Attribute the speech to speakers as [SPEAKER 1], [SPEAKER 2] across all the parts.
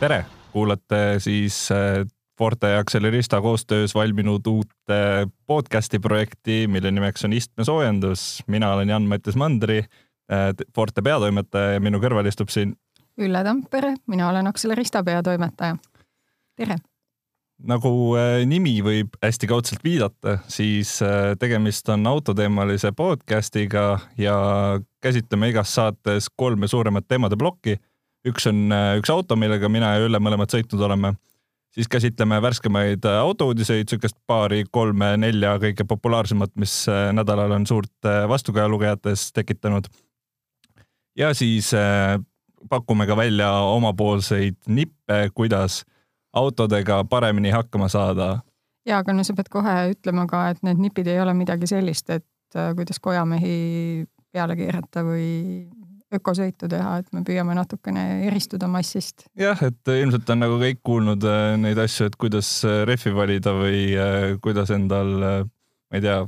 [SPEAKER 1] tere, kuulate siis äh, Forte ja Accelerista koostöös valminud uut äh, podcasti projekti, mille nimeks on istmesoojendus. mina olen Jan-Mattias Mandri, äh, Forte peatoimetaja ja minu kõrval istub siin
[SPEAKER 2] Ülle Tampere, mina olen Accelerista peatoimetaja. tere!
[SPEAKER 1] nagu nimi võib hästi kaudselt viidata, siis tegemist on autoteemalise podcastiga ja käsitleme igas saates kolme suuremat teemade plokki üks on äh, üks auto, millega mina ja Ülle mõlemad sõitnud oleme. siis käsitleme värskemaid äh, autouudiseid, niisugust paari-kolme-nelja kõige populaarsemat, mis äh, nädalal on suurt vastukaja lugejates tekitanud. ja siis pakume ka välja omapoolseid nippe, kuidas autodega paremini hakkama saada.
[SPEAKER 2] ja, aga no sa pead kohe ütlema ka, et need nipid ei ole midagi sellist, et kuidas kojamehi peale keerata või ökosõitu teha, et me püüame natukene eristuda massist.
[SPEAKER 1] jah, et ilmselt on nagu kõik kuulnud äh, neid asju, et kuidas äh, rehvi valida või äh, kuidas endal, ma ei tea,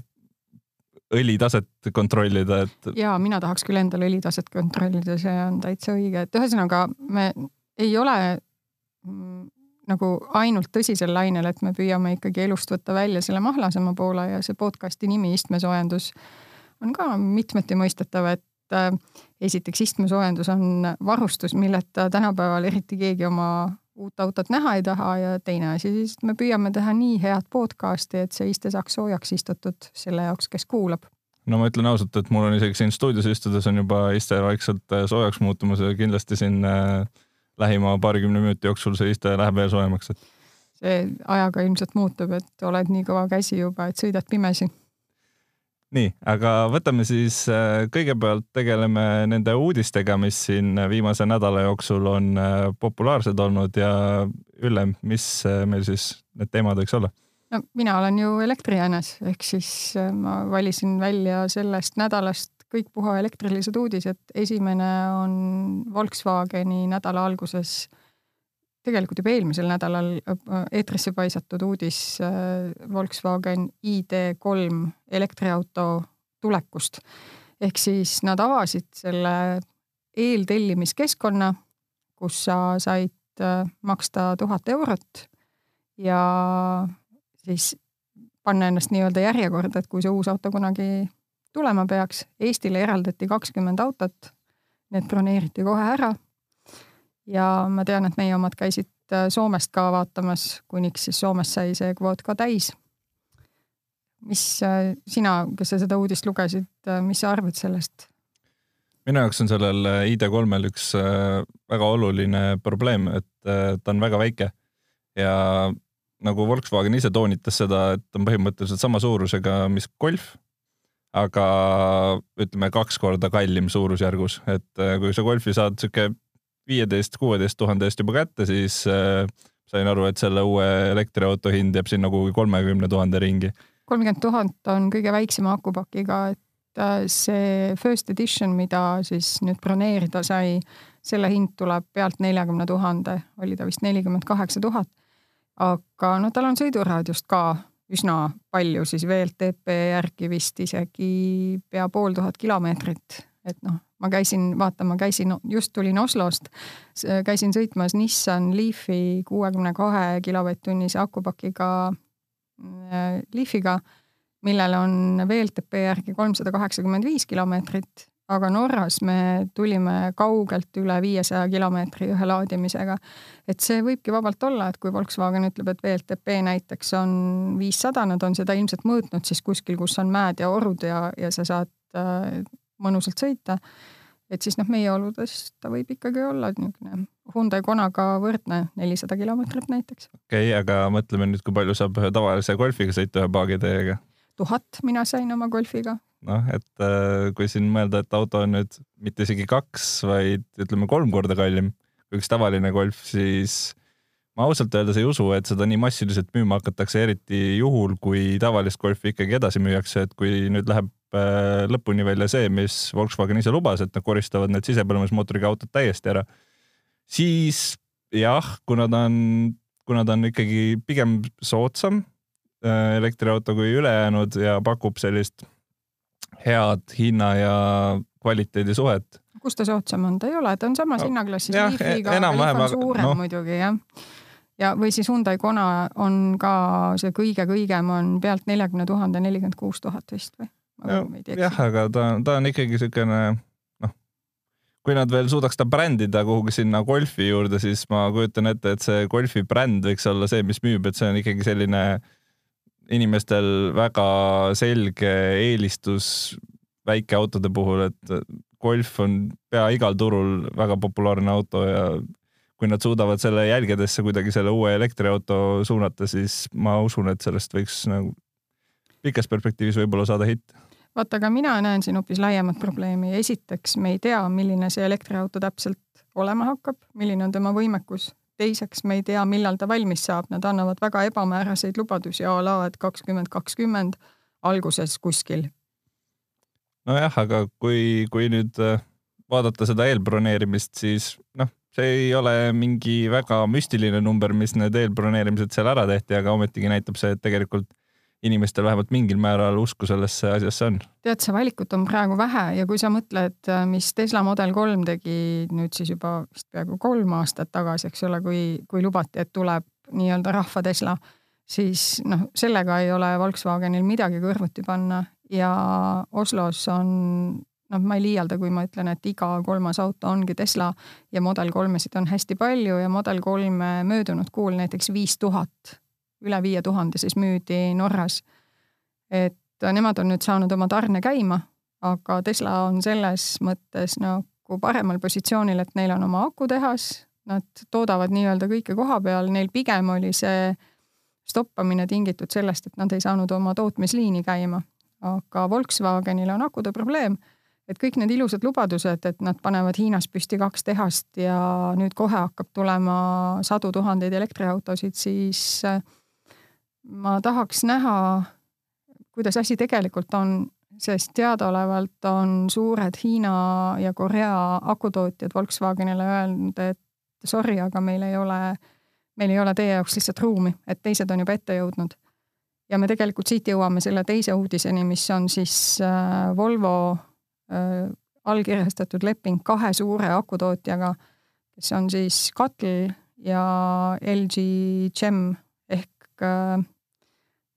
[SPEAKER 1] õlitaset kontrollida, et.
[SPEAKER 2] ja mina tahaks küll endal õlitaset kontrollida, see on täitsa õige, et ühesõnaga me ei ole mm, nagu ainult tõsisel lainel, et me püüame ikkagi elust võtta välja selle mahlasema poole ja see podcast'i nimi Istmesoojendus on ka mitmeti mõistetav, et et äh, esiteks istmesoojendus on varustus, milleta tänapäeval eriti keegi oma uut autot näha ei taha ja teine asi siis, et me püüame teha nii head podcast'i, et see iste saaks soojaks istutud selle jaoks, kes kuulab.
[SPEAKER 1] no ma ütlen ausalt, et mul on isegi siin stuudios istudes on juba iste vaikselt äh, soojaks muutumas ja kindlasti siin äh, lähima paarikümne minuti jooksul see iste läheb veel soojemaks, et.
[SPEAKER 2] see ajaga ilmselt muutub, et oled nii kõva käsi juba, et sõidad pimesi
[SPEAKER 1] nii, aga võtame siis äh, kõigepealt tegeleme nende uudistega, mis siin viimase nädala jooksul on äh, populaarsed olnud ja Ülle, mis äh, meil siis need teemad võiks olla?
[SPEAKER 2] no mina olen ju elektrijäänes, ehk siis ma valisin välja sellest nädalast kõik puha elektrilised uudised. esimene on Volkswageni nädala alguses äh, tegelikult juba eelmisel nädalal äh, eetrisse paisatud uudis äh, Volkswagen ID3 elektriauto tulekust. ehk siis nad avasid selle eeltellimiskeskkonna, kus sa said äh, maksta tuhat eurot ja siis panna ennast nii-öelda järjekorda, et kui see uus auto kunagi tulema peaks. Eestile eraldati kakskümmend autot, need broneeriti kohe ära ja ma tean, et meie omad käisid äh, Soomest ka vaatamas, kuniks siis Soomes sai see kvoot ka täis. mis äh, sina, kes sa seda uudist lugesid, äh, mis sa arvad sellest?
[SPEAKER 1] minu jaoks on sellel ID3-l üks väga oluline probleem, et ta on väga väike ja nagu Volkswagen ise toonitas seda, et on põhimõtteliselt sama suurusega, mis Golf, aga ütleme kaks korda kallim suurusjärgus, et kui sa Golfi saad sihuke viieteist, kuueteist tuhande eest juba kätte, siis äh, sain aru, et selle uue elektriauto hind jääb sinna kuhugi kolmekümne tuhande ringi.
[SPEAKER 2] kolmkümmend tuhat on kõige väiksema akupakiga, et äh, see first edition, mida siis nüüd broneerida sai, selle hind tuleb pealt neljakümne tuhande, oli ta vist nelikümmend kaheksa tuhat. aga no tal on sõiduraadiust ka üsna palju, siis VLTP järgi vist isegi pea pool tuhat kilomeetrit, et noh ma käisin vaatama, käisin, just tulin Oslost, käisin sõitmas Nissan Leafi kuuekümne kahe kilovatt-tunnise akupakiga äh, Leafiga, millel on VLTP järgi kolmsada kaheksakümmend viis kilomeetrit, aga Norras me tulime kaugelt üle viiesaja kilomeetri ühe laadimisega. et see võibki vabalt olla, et kui Volkswagen ütleb, et VLTP näiteks on viissada, nad on seda ilmselt mõõtnud siis kuskil, kus on mäed ja orud ja, ja sa saad äh, mõnusalt sõita. Et siis noh, meie oludes ta võib ikkagi olla niisugune Hyundai Konaga võrdne nelisada kilomeetrit näiteks.
[SPEAKER 1] okei okay,, aga mõtleme nüüd, kui palju saab ühe tavalise golfiga sõita ühe paagiteega?
[SPEAKER 2] tuhat mina sain oma golfiga.
[SPEAKER 1] noh, et äh, kui siin mõelda, et auto on nüüd mitte isegi kaks, vaid ütleme kolm korda kallim kui üks tavaline golf, siis ma ausalt öeldes ei usu, et seda nii massiliselt müüma hakatakse, eriti juhul, kui tavalist golfi ikkagi edasi müüakse, et kui nüüd läheb äh, lõpuni välja see, mis Volkswagen ise lubas, et nad koristavad need sisepõlemismootoriga autod täiesti ära, siis jah, kuna ta on, kuna ta on ikkagi pigem soodsam äh, elektriauto kui ülejäänud ja pakub sellist head hinna ja kvaliteedi suhet.
[SPEAKER 2] kus ta soodsam on, ta ei ole, ta on samas
[SPEAKER 1] No,
[SPEAKER 2] hinnaklassis
[SPEAKER 1] jah,
[SPEAKER 2] Leafiga, aga
[SPEAKER 1] enam-vähem,
[SPEAKER 2] suurem
[SPEAKER 1] noh.
[SPEAKER 2] muidugi jah. ja, või siis Hyundai Kona on ka see kõige-kõigem on pealt neljakümne tuhande, nelikümmend kuus tuhat vist või?
[SPEAKER 1] Jah, aga ta, ta on ikkagi niisugune noh, kui nad veel suudaks ta brändida kuhugi sinna golfi juurde, siis ma kujutan ette, et see golfi bränd võiks olla see, mis müüb, et see on ikkagi selline inimestel väga selge eelistus väikeautode puhul, et golf on pea igal turul väga populaarne auto ja kui nad suudavad selle jälgedesse kuidagi selle uue elektriauto suunata, siis ma usun, et sellest võiks nagu pikas perspektiivis võib-olla saada hitt
[SPEAKER 2] vaata, aga mina näen siin hoopis laiemat probleemi. esiteks, me ei tea, milline see elektriauto täpselt olema hakkab, milline on tema võimekus. teiseks, me ei tea, millal ta valmis saab, nad annavad väga ebamääraseid lubadusi a la, et kakskümmend kakskümmend alguses kuskil.
[SPEAKER 1] nojah, aga kui, kui nüüd äh, vaadata seda eelbroneerimist, siis noh, see ei ole mingi väga müstiline number, mis need eelbroneerimised seal ära tehti, aga ometigi näitab see, et tegelikult inimestel vähemalt mingil määral usku sellesse asjasse on.
[SPEAKER 2] tead, see valikut on praegu vähe ja kui sa mõtled, mis Tesla Model kolm tegi nüüd siis juba vist peaaegu kolm aastat tagasi, eks ole, kui, kui lubati, et tuleb nii-öelda rahva Tesla, siis noh, sellega ei ole Volkswagenil midagi kõrvuti panna ja Oslos on noh, ma ei liialda, kui ma ütlen, et iga kolmas auto ongi Tesla ja Model kolmesid on hästi palju ja Model kolme möödunud kuul näiteks viis tuhat üle viie tuhande siis müüdi Norras. et nemad on nüüd saanud oma tarne käima, aga Tesla on selles mõttes nagu paremal positsioonil, et neil on oma akutehas, nad toodavad nii-öelda kõike koha peal, neil pigem oli see stoppamine tingitud sellest, et nad ei saanud oma tootmisliini käima. aga Volkswagenil on akude probleem, et kõik need ilusad lubadused, et nad panevad Hiinas püsti kaks tehast ja nüüd kohe hakkab tulema sadu tuhandeid elektriautosid, siis äh, ma tahaks näha, kuidas asi tegelikult on, sest teadaolevalt on suured Hiina ja Korea akutootjad Volkswagenile öelnud, et sorry, aga meil ei ole, meil ei ole teie jaoks lihtsalt ruumi, et teised on juba ette jõudnud. ja me tegelikult siit jõuame selle teise uudiseni, mis on siis äh, Volvo äh, allkirjastatud leping kahe suure akutootjaga, kes on siis Katl ja LG Chem ehk äh,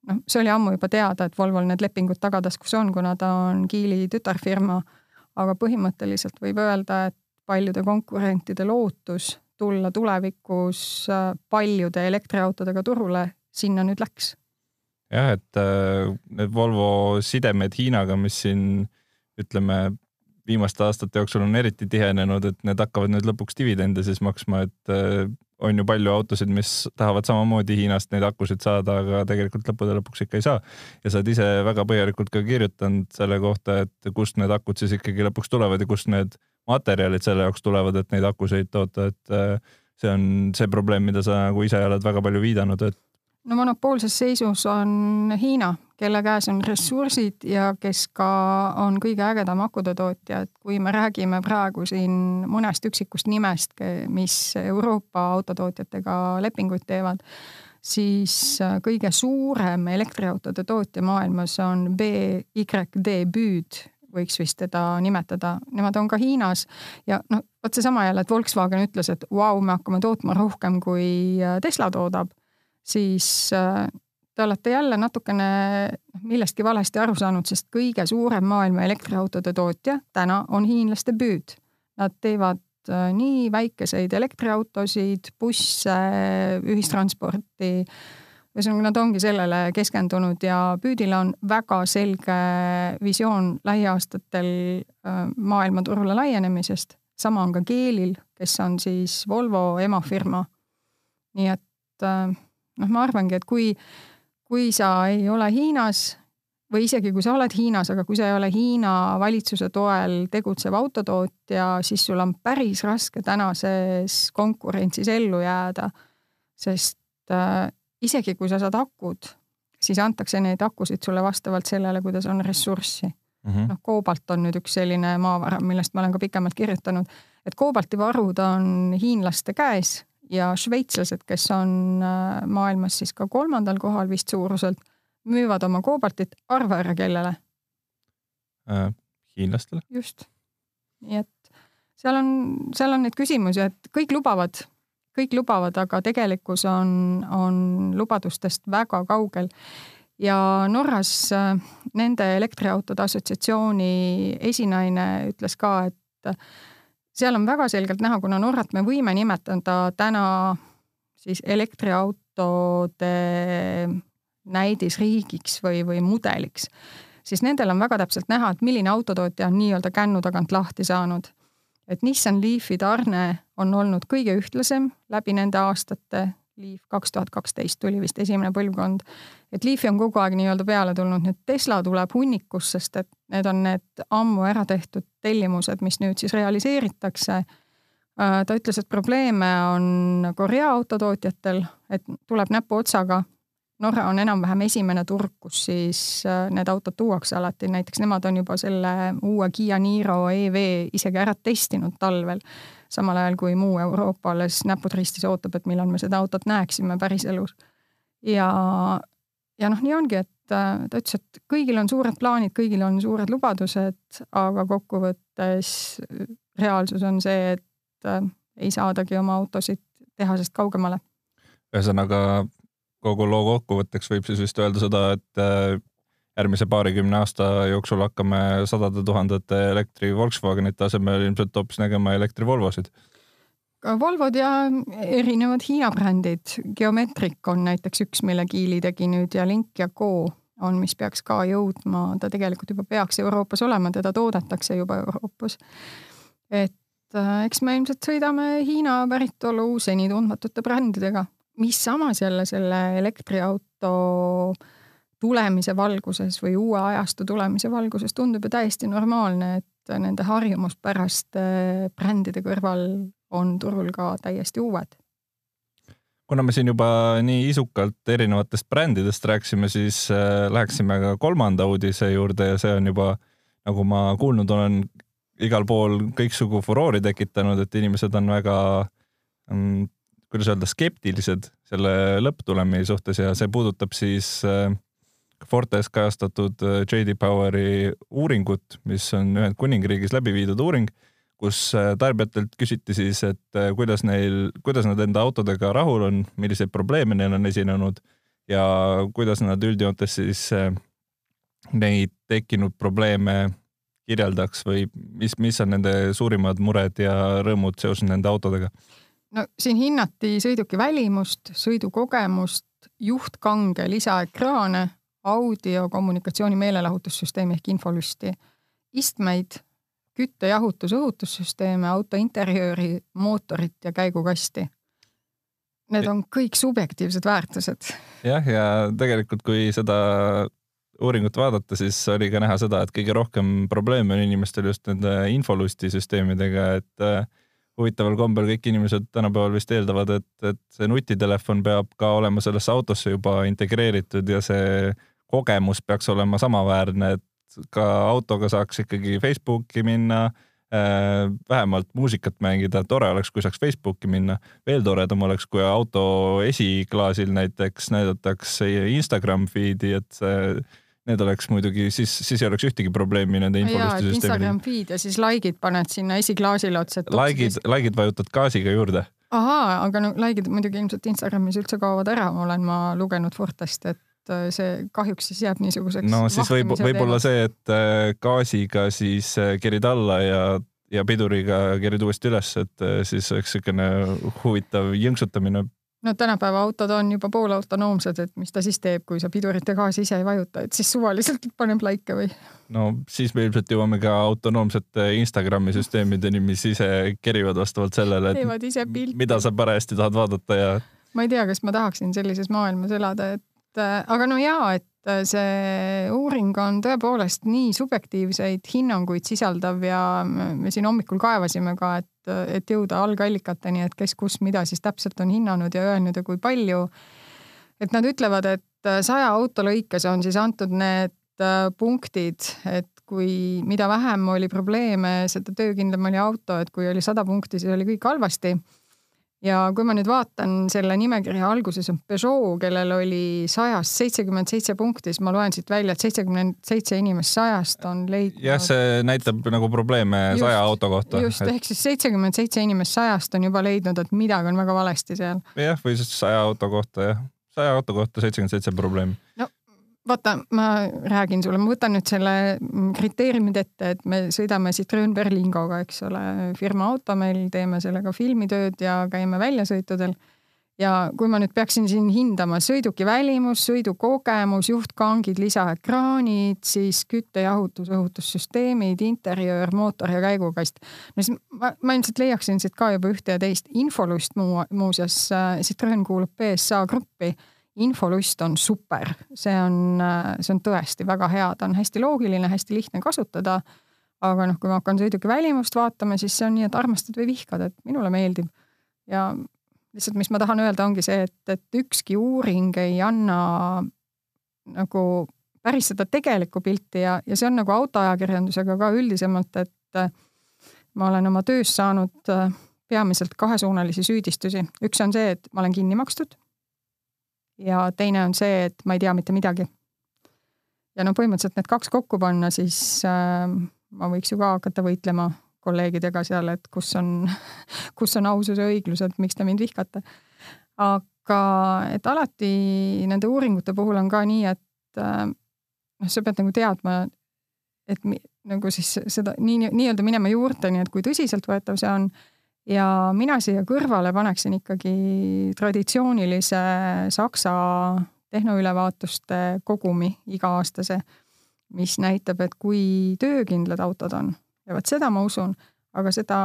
[SPEAKER 2] noh, see oli ammu juba teada, et Volvol need lepingud tagataskus on, kuna ta on Kiili tütarfirma, aga põhimõtteliselt võib öelda, et paljude konkurentide lootus tulla tulevikus äh, paljude elektriautodega turule, sinna nüüd läks.
[SPEAKER 1] jah, et äh, need Volvo sidemed Hiinaga, mis siin ütleme, viimaste aastate jooksul on eriti tihenenud, et need hakkavad nüüd lõpuks dividende siis maksma, et äh, on ju palju autosid, mis tahavad samamoodi Hiinast neid akusid saada, aga tegelikult lõppude lõpuks ikka ei saa. ja sa oled ise väga põhjalikult ka kirjutanud selle kohta, et kust need akud siis ikkagi lõpuks tulevad ja kust need materjalid selle jaoks tulevad, et neid akusid toota, et äh, see on see probleem, mida sa nagu ise oled väga palju viidanud, et
[SPEAKER 2] no monopoolses seisus on Hiina, kelle käes on ressursid ja kes ka on kõige ägedam akude tootja, et kui me räägime praegu siin mõnest üksikust nimest, mis Euroopa autotootjatega lepinguid teevad, siis äh, kõige suurem elektriautode tootja maailmas on BYD Büüd, võiks vist teda nimetada, nemad on ka Hiinas ja noh, vot seesama jälle, et Volkswagen ütles, et vau wow,, me hakkame tootma rohkem, kui äh, Tesla toodab, siis äh, te olete jälle natukene millestki valesti aru saanud, sest kõige suurem maailma elektriautode tootja täna on hiinlaste Büüd. Nad teevad äh, nii väikeseid elektriautosid, busse, ühistransporti ühesõnaga, nad ongi sellele keskendunud ja Püüdil on väga selge visioon lähiaastatel maailmaturule laienemisest. sama on ka Geelil, kes on siis Volvo emafirma. nii et noh, ma arvangi, et kui, kui sa ei ole Hiinas või isegi kui sa oled Hiinas, aga kui sa ei ole Hiina valitsuse toel tegutsev autotootja, siis sul on päris raske tänases konkurentsis ellu jääda. sest äh, isegi kui sa saad akud, siis antakse neid akusid sulle vastavalt sellele, kuidas on ressurssi. Mm -hmm.. noh, koobalt on nüüd üks selline maavara, millest ma olen ka pikemalt kirjutanud, et koobaltivarud on hiinlaste käes ja šveitslased, kes on äh, maailmas siis ka kolmandal kohal vist suuruselt, müüvad oma koobaltit, arva ära kellele
[SPEAKER 1] äh,. hiinlastele.
[SPEAKER 2] just. nii et seal on, seal on neid küsimusi, et kõik lubavad, kõik lubavad, aga tegelikkus on, on lubadustest väga kaugel. ja Norras äh, nende elektriautode assotsiatsiooni esinaine ütles ka, et seal on väga selgelt näha, kuna Norrat me võime nimetada täna siis elektriautode näidisriigiks või, või mudeliks, siis nendel on väga täpselt näha, et milline autotootja on nii-öelda kännu tagant lahti saanud. et Nissan Leafi tarne on olnud kõige ühtlasem läbi nende aastate, Leaf kaks tuhat kaksteist tuli vist esimene põlvkond, et Leafi on kogu aeg nii-öelda peale tulnud, nüüd Tesla tuleb hunnikus, sest et need on need ammu ära tehtud tellimused, mis nüüd siis realiseeritakse. Äh, ta ütles, et probleeme on Korea autotootjatel, et tuleb näpuotsaga Norra on enam-vähem esimene turg, kus siis äh, need autod tuuakse alati, näiteks nemad on juba selle uue Kiia Niro EV isegi ära testinud talvel, samal ajal kui muu Euroopa alles näpud ristis ootab, et millal me seda autot näeksime päriselus. ja, ja noh, nii ongi, et äh, ta ütles, et kõigil on suured plaanid, kõigil on suured lubadused, aga kokkuvõttes reaalsus on see, et äh, ei saadagi oma autosid tehasest kaugemale.
[SPEAKER 1] ühesõnaga kogu loo kokkuvõtteks võib siis vist öelda seda, et äh, järgmise paarikümne aasta jooksul hakkame sadade tuhandete elektri Volkswagenite asemel ilmselt hoopis nägema elektri Volvosid.
[SPEAKER 2] Volvod ja erinevad Hiina brändid, Geometric on näiteks üks, mille Geely tegi nüüd ja Link ja Go on, mis peaks ka jõudma, ta tegelikult juba peaks Euroopas olema, teda toodetakse juba Euroopas. et äh, eks me ilmselt sõidame Hiina päritolu seni tundmatute brändidega mis samas jälle selle elektriauto tulemise valguses või uue ajastu tulemise valguses tundub ju täiesti normaalne, et nende harjumuspäraste brändide kõrval on turul ka täiesti uued.
[SPEAKER 1] kuna me siin juba nii isukalt erinevatest brändidest rääkisime, siis äh, läheksime ka kolmanda uudise juurde ja see on juba, nagu ma kuulnud olen, igal pool kõiksugu furoori tekitanud, et inimesed on väga mm, kuidas öelda, skeptilised selle lõpptulemi suhtes ja see puudutab siis äh, Fortes kajastatud äh, JD Poweri uuringut, mis on Ühendkuningriigis läbi viidud uuring, kus äh, tarbijatelt küsiti siis, et kuidas neil, kuidas nad enda autodega rahul on, milliseid probleeme neil on esinenud ja kuidas nad üldjoontes siis neid tekkinud probleeme kirjeldaks või mis, mis on nende suurimad mured ja rõõmud seoses nende autodega?
[SPEAKER 2] No siin hinnati sõiduki välimust, sõidukogemust, juhtkange lisaekraane, audio, kommunikatsiooni meelelahutussüsteemi ehk infolüsti, istmeid, kütte, jahutus, õhutussüsteeme, auto interjööri, mootorit ja käigukasti. Need on kõik subjektiivsed väärtused.
[SPEAKER 1] jah, ja tegelikult, kui seda uuringut vaadata, siis oli ka näha seda, et kõige rohkem probleeme on inimestel just nende infolusti süsteemidega, et äh, huvitaval kombel kõik inimesed tänapäeval vist eeldavad, et, et see nutitelefon peab ka olema sellesse autosse juba integreeritud ja see kogemus peaks olema samaväärne, et ka autoga saaks ikkagi Facebooki minna äh,, vähemalt muusikat mängida, tore oleks, kui saaks Facebooki minna. veel toredam oleks, kui auto esiklaasil näiteks näidatakse Instagram feed'i, et see Need oleks muidugi, siis, siis ei oleks ühtegi probleemi nende infolustisüsteemidega.
[SPEAKER 2] Instagram feed ja siis like'id paned sinna esiklaasile otsa.
[SPEAKER 1] Like'id, like'id vajutad gaasiga juurde.
[SPEAKER 2] ahaa, aga no like'id muidugi ilmselt Instagramis üldse kaovad ära, olen ma lugenud Fortest, et äh, see kahjuks siis jääb niisuguseks.
[SPEAKER 1] no siis võib, võib-olla see, et äh, gaasiga siis äh, kerid alla ja, ja piduriga kerid uuesti üles, et siis oleks niisugune huvitav jõnksutamine
[SPEAKER 2] no tänapäeva autod on juba poolautonoomsed, et mis ta siis teeb, kui sa pidurit ja gaasi ise ei vajuta, et siis suvaliselt paneb laike või?
[SPEAKER 1] no siis me ilmselt jõuame ka autonoomsete Instagrami süsteemideni, mis ise kerivad vastavalt sellele, et mida sa parajasti tahad vaadata ja.
[SPEAKER 2] ma ei tea, kas ma tahaksin sellises maailmas elada, et aga no jaa, et äh, see uuring on tõepoolest nii subjektiivseid hinnanguid sisaldav ja me siin hommikul kaevasime ka, et et, jõuda algallikateni, et kes, kus, mida siis täpselt on hinnanud ja öelnud ja kui palju. et nad ütlevad, et saja auto lõikes on siis antud need äh, punktid, et kui, mida vähem oli probleeme, seda töökindlam oli auto, et kui oli sada punkti, siis oli kõik halvasti. Ja kui ma nüüd vaatan selle nimekirja alguses on Peugeot, kellel oli sajast seitsekümmend seitse punkti, siis ma loen siit välja, et seitsekümmend seitse inimest sajast on leidnud.
[SPEAKER 1] jah, see näitab nagu probleeme saja auto kohta.
[SPEAKER 2] just et..., ehk siis seitsekümmend seitse inimest sajast on juba leidnud, et midagi on väga valesti seal.
[SPEAKER 1] jah, või siis saja auto kohta jah, saja auto kohta seitsekümmend seitse probleemi.
[SPEAKER 2] Vaata, ma räägin sulle, ma võtan nüüd selle kriteeriumid ette, et me sõidame Citroen Berlingoga, eks ole, firma auto meil, teeme sellega filmitööd ja käime väljasõitudel. ja kui ma nüüd peaksin siin hindama sõiduki välimus, sõidukogemus, juhtkangid, lisaekraanid, siis kütte, jahutus, õhutussüsteemid, interjöör, mootor ja käigukast. no siis ma, ma ilmselt leiaksin siit ka juba ühte ja teist. infolust muu, muuseas, äh, Citroen kuulub BSA gruppi infolust on super, see on, see on tõesti väga hea, ta on hästi loogiline, hästi lihtne kasutada. aga noh, kui ma hakkan sõiduki välimust vaatama, siis see on nii, et armastad või vihkad, et minule meeldib. ja lihtsalt, mis ma tahan öelda, ongi see, et, et ükski uuring ei anna nagu päris seda tegelikku pilti ja, ja see on nagu autoajakirjandusega ka üldisemalt, et ma olen oma töös saanud peamiselt kahesuunalisi süüdistusi. üks on see, et ma olen kinni makstud ja teine on see, et ma ei tea mitte midagi. ja no põhimõtteliselt need kaks kokku panna, siis äh, ma võiks ju ka hakata võitlema kolleegidega seal, et kus on, kus on ausus ja õiglus, et miks te mind vihkate. aga et alati nende uuringute puhul on ka nii, et äh, noh, sa pead nagu teadma, et mi, nagu siis seda nii, nii-öelda minema juurteni, et kui tõsiseltvõetav see on ja mina siia kõrvale paneksin ikkagi traditsioonilise Saksa tehnoülevaatuste kogumi iga-aastase, mis näitab, et kui töökindlad autod on ja vot seda ma usun, aga seda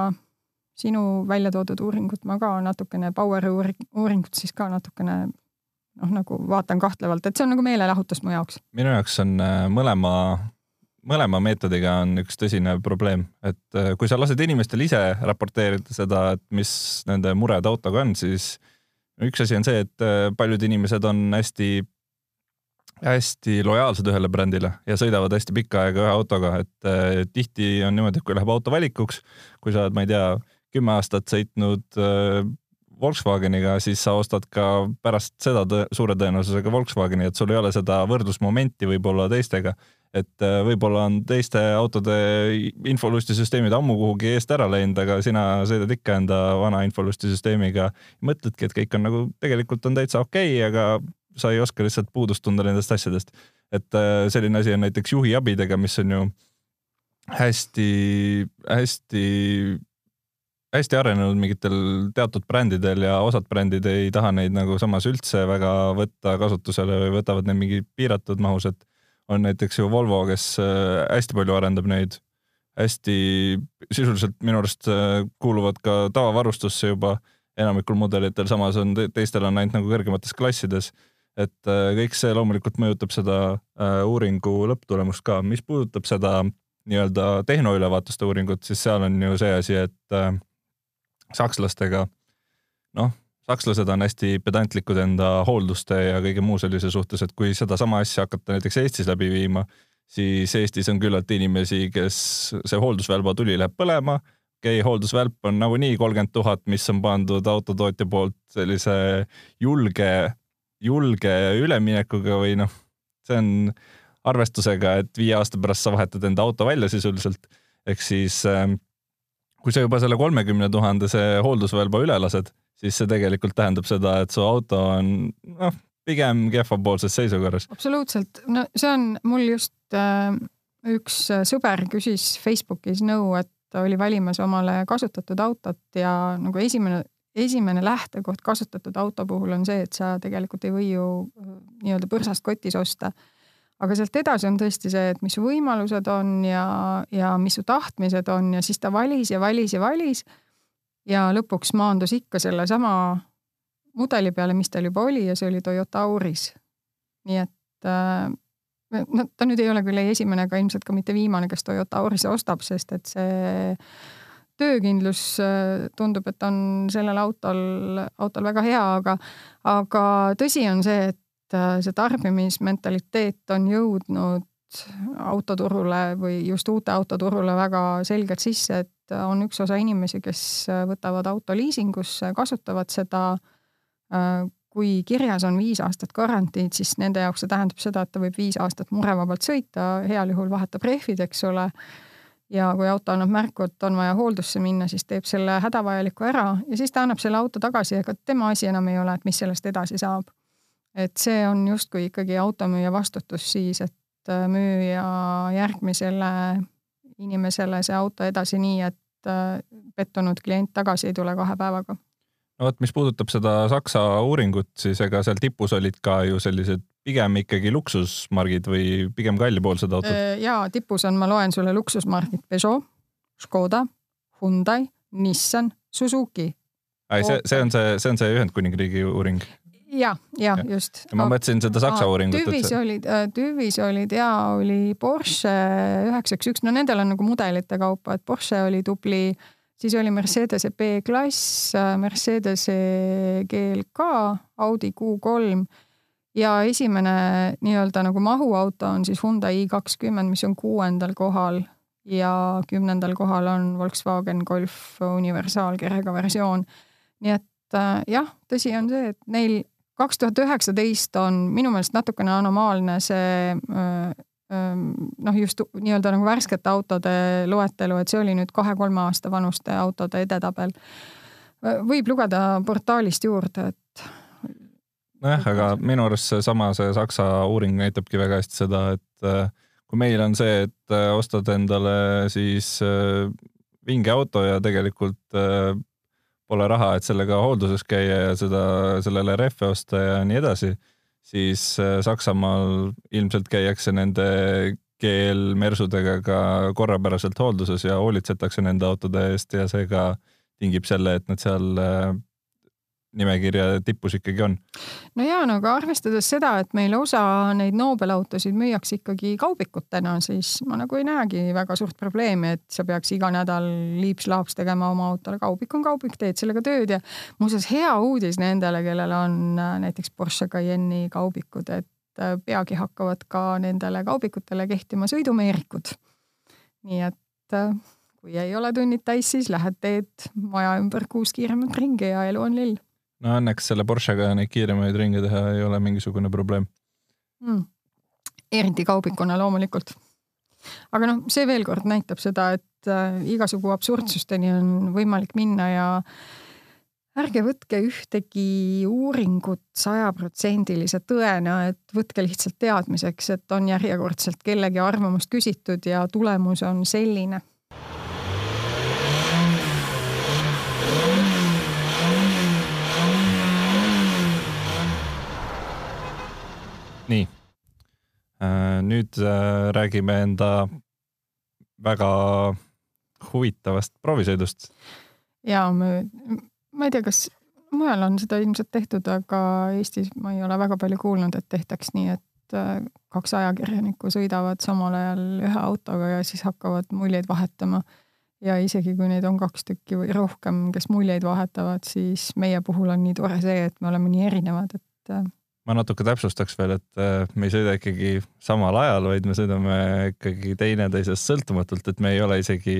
[SPEAKER 2] sinu välja toodud uuringut ma ka natukene, Poweri uuringut siis ka natukene noh, nagu vaatan kahtlevalt, et see on nagu meelelahutus mu jaoks.
[SPEAKER 1] minu jaoks on äh, mõlema mõlema meetodiga on üks tõsine probleem, et äh, kui sa lased inimestel ise raporteerida seda, et mis nende mured autoga on, siis üks asi on see, et äh, paljud inimesed on hästi, hästi lojaalsed ühele brändile ja sõidavad hästi pikka aega ühe autoga, et äh, tihti on niimoodi, et kui läheb auto valikuks, kui sa oled, ma ei tea, kümme aastat sõitnud Volkswageniga, siis sa ostad ka pärast seda tõ suure tõenäosusega Volkswageni, et sul ei ole seda võrdlusmomenti võib-olla teistega et äh, võib-olla on teiste autode infolustisüsteemid ammu kuhugi eest ära läinud, aga sina sõidad ikka enda vana infolustisüsteemiga. mõtledki, et kõik on nagu tegelikult on täitsa okei okay,, aga sa ei oska lihtsalt puudust tunda nendest asjadest. et äh, selline asi on näiteks juhiabidega, mis on ju hästi-hästi hästi arenenud mingitel teatud brändidel ja osad brändid ei taha neid nagu samas üldse väga võtta kasutusele või võtavad neid mingi piiratud mahus, et on näiteks ju Volvo, kes äh, hästi palju arendab neid, hästi sisuliselt minu arust äh, kuuluvad ka tavavarustusse juba enamikul mudelitel, samas on teistel on ainult nagu kõrgemates klassides. et äh, kõik see loomulikult mõjutab seda uuringu lõpptulemust ka, mis puudutab seda nii-öelda tehnoülevaatuste uuringut, siis seal on ju see asi, et sakslastega noh, sakslased on hästi pedantlikud enda hoolduste ja kõige muu sellise suhtes, et kui sedasama asja hakata näiteks Eestis läbi viima, siis Eestis on küllalt inimesi, kes see hooldusvälba tuli läheb põlema. okei okay,, hooldusvälp on nagunii kolmkümmend tuhat, mis on pandud autotootja poolt sellise julge, julge üleminekuga või noh, see on arvestusega, et viie aasta pärast sa vahetad enda auto välja sisuliselt. ehk siis ähm, kui sa juba selle kolmekümne tuhandese hooldusvälba üle lased siis see tegelikult tähendab seda, et su auto on noh, pigem kehvapoolses seisukorras.
[SPEAKER 2] absoluutselt, no see on mul just äh, üks sõber küsis Facebookis nõu, et ta oli valimas omale kasutatud autot ja nagu esimene, esimene lähtekoht kasutatud auto puhul on see, et sa tegelikult ei või ju äh, nii-öelda põrsast kotis osta. aga sealt edasi on tõesti see, et mis su võimalused on ja, ja mis su tahtmised on ja siis ta valis ja valis ja valis ja lõpuks maandus ikka sellesama mudeli peale, mis tal juba oli ja see oli Toyota Auris. nii et äh, no ta nüüd ei ole küll ei esimene ega ilmselt ka mitte viimane, kes Toyota Aurise ostab, sest et see töökindlus äh, tundub, et on sellel autol, autol väga hea, aga, aga tõsi on see, et äh, see tarbimismentaliteet on jõudnud autoturule või just uute autoturule väga selgelt sisse, et on üks osa inimesi, kes võtavad auto liisingusse, kasutavad seda. kui kirjas on viis aastat garantiid, siis nende jaoks see tähendab seda, et ta võib viis aastat murevabalt sõita, heal juhul vahetab rehvid, eks ole ja kui auto annab märku, et on vaja hooldusse minna, siis teeb selle hädavajaliku ära ja siis ta annab selle auto tagasi, ega tema asi enam ei ole, et mis sellest edasi saab. et see on justkui ikkagi automüüja vastutus siis, et äh, müüa järgmisele inimesele see auto edasi nii, et äh, pettunud klient tagasi ei tule kahe päevaga
[SPEAKER 1] no vot, mis puudutab seda Saksa uuringut, siis ega seal tipus olid ka ju sellised pigem ikkagi luksusmargid või pigem kallipoolsed autod?
[SPEAKER 2] Äh, ja tipus on, ma loen sulle luksusmargid Peugeot, Škoda, Hyundai, Nissan, Suzuki.
[SPEAKER 1] ai, see, see on see, see on see Ühendkuningriigi uuring?
[SPEAKER 2] Ja, ja just.
[SPEAKER 1] ma mõtlesin seda Saksa uuringut.
[SPEAKER 2] tüüvis see... olid, äh, tüüvis olid ja oli Porsche üheksa üks no nendel on nagu mudelite kaupa, et Porsche oli tubli siis oli Mercedese B-klass, Mercedese GLK, Audi Q3 ja esimene nii-öelda nagu mahuauto on siis Hyundai i20, mis on kuuendal kohal ja kümnendal kohal on Volkswagen Golf universaalkerega versioon. nii et äh, jah, tõsi on see, et neil kaks tuhat üheksateist on minu meelest natukene anomaalne see noh, just nii-öelda nagu värskete autode loetelu, et see oli nüüd kahe-kolme aasta vanuste autode edetabel. võib lugeda portaalist juurde, et.
[SPEAKER 1] nojah, aga minu arust seesama, see Saksa uuring näitabki väga hästi seda, et kui meil on see, et ostad endale siis vinge auto ja tegelikult pole raha, et sellega hoolduses käia ja seda, sellele rehve osta ja nii edasi siis äh, Saksamaal ilmselt käiakse nende GL Mersudega ka korrapäraselt hoolduses ja hoolitsetakse nende autode eest ja see ka tingib selle, et nad seal äh, nimekirja tipus ikkagi on.
[SPEAKER 2] no ja, no aga arvestades seda, et meil osa neid Nobel-autosid müüakse ikkagi kaubikutena, siis ma nagu ei näegi väga suurt probleemi, et sa peaks iga nädal liips-laaps tegema oma autole kaubik on kaubik, teed sellega tööd ja muuseas hea uudis nendele, kellel on äh, näiteks Porsche Cayenne'i kaubikud, et äh, peagi hakkavad ka nendele kaubikutele kehtima sõidumeerikud. nii et äh, kui ei ole tunnid täis, siis lähed teed maja ümber kuus kiiremat ringi ja elu on lill
[SPEAKER 1] no õnneks selle Porschega neid kiiremaid ringe teha ei ole mingisugune probleem.
[SPEAKER 2] Mm.. eriti kaubikuna loomulikult. aga noh, see veel kord näitab seda, et äh, igasugu absurdsusteni on võimalik minna ja ärge võtke ühtegi uuringut sajaprotsendilise tõena, et võtke lihtsalt teadmiseks, et on järjekordselt kellegi arvamust küsitud ja tulemus on selline
[SPEAKER 1] nii. Äh, nüüd äh, räägime enda väga huvitavast proovisõidust.
[SPEAKER 2] ja me, ma ei tea, kas mujal on seda ilmselt tehtud, aga Eestis ma ei ole väga palju kuulnud, et tehtaks nii, et äh, kaks ajakirjanikku sõidavad samal ajal ühe autoga ja siis hakkavad muljeid vahetama. ja isegi kui neid on kaks tükki või rohkem, kes muljeid vahetavad, siis meie puhul on nii tore see, et me oleme nii erinevad, et
[SPEAKER 1] ma natuke täpsustaks veel, et äh, me ei sõida ikkagi samal ajal, vaid me sõidame ikkagi teineteisest sõltumatult, et me ei ole isegi,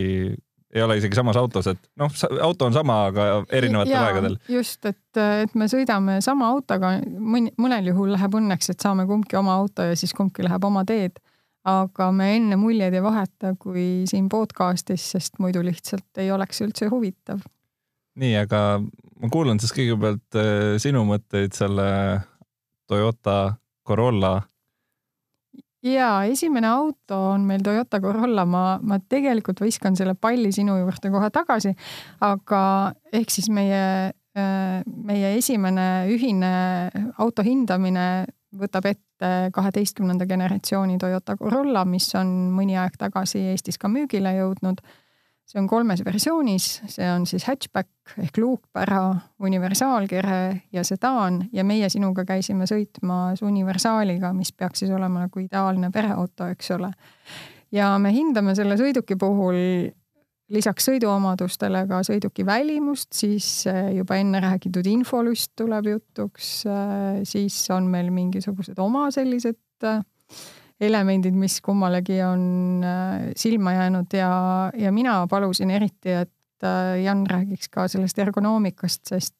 [SPEAKER 1] ei ole isegi samas autos, et noh, auto on sama, aga erinevatel ja, aegadel.
[SPEAKER 2] just, et, et me sõidame sama autoga, mõni, mõnel juhul läheb õnneks, et saame kumbki oma auto ja siis kumbki läheb oma teed. aga me enne muljeid ei vaheta kui siin podcast'is, sest muidu lihtsalt ei oleks üldse huvitav.
[SPEAKER 1] nii, aga ma kuulan siis kõigepealt äh, sinu mõtteid selle Toyota Corolla.
[SPEAKER 2] ja esimene auto on meil Toyota Corolla, ma, ma tegelikult viskan selle palli sinu juurde kohe tagasi, aga ehk siis meie, äh, meie esimene ühine auto hindamine võtab ette kaheteistkümnenda generatsiooni Toyota Corolla, mis on mõni aeg tagasi Eestis ka müügile jõudnud see on kolmes versioonis, see on siis hatchback ehk luukpära, universaalkere ja sedaan ja meie sinuga käisime sõitmas universaaliga, mis peaks siis olema nagu ideaalne pereauto, eks ole. ja me hindame selle sõiduki puhul lisaks sõiduomadustele ka sõiduki välimust, siis eh, juba enne räägitud infolüst tuleb jutuks, eh, siis on meil mingisugused oma sellised eh, elemendid, mis kummalegi on äh, silma jäänud ja, ja mina palusin eriti, et äh, Jan räägiks ka sellest ergonoomikast, sest